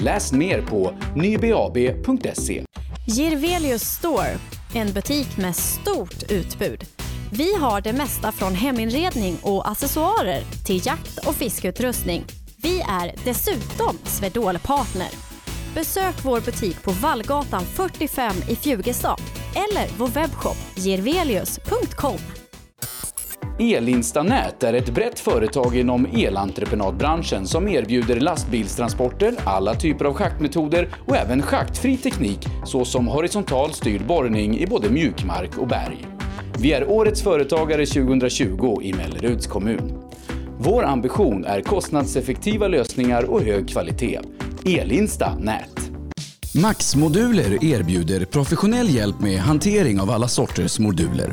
Läs mer på nybab.se. Girvelius Store, en butik med stort utbud. Vi har det mesta från heminredning och accessoarer till jakt och fiskeutrustning. Vi är dessutom Swedol-partner. Besök vår butik på Vallgatan 45 i Fjugestad eller vår webbshop girvelius.com. Elinstanät är ett brett företag inom elentreprenadbranschen som erbjuder lastbilstransporter, alla typer av schaktmetoder och även schaktfri teknik såsom horisontal styrd borrning i både mjukmark och berg. Vi är Årets Företagare 2020 i Melleruds kommun. Vår ambition är kostnadseffektiva lösningar och hög kvalitet. Elinsta Nät. Max-moduler erbjuder professionell hjälp med hantering av alla sorters moduler.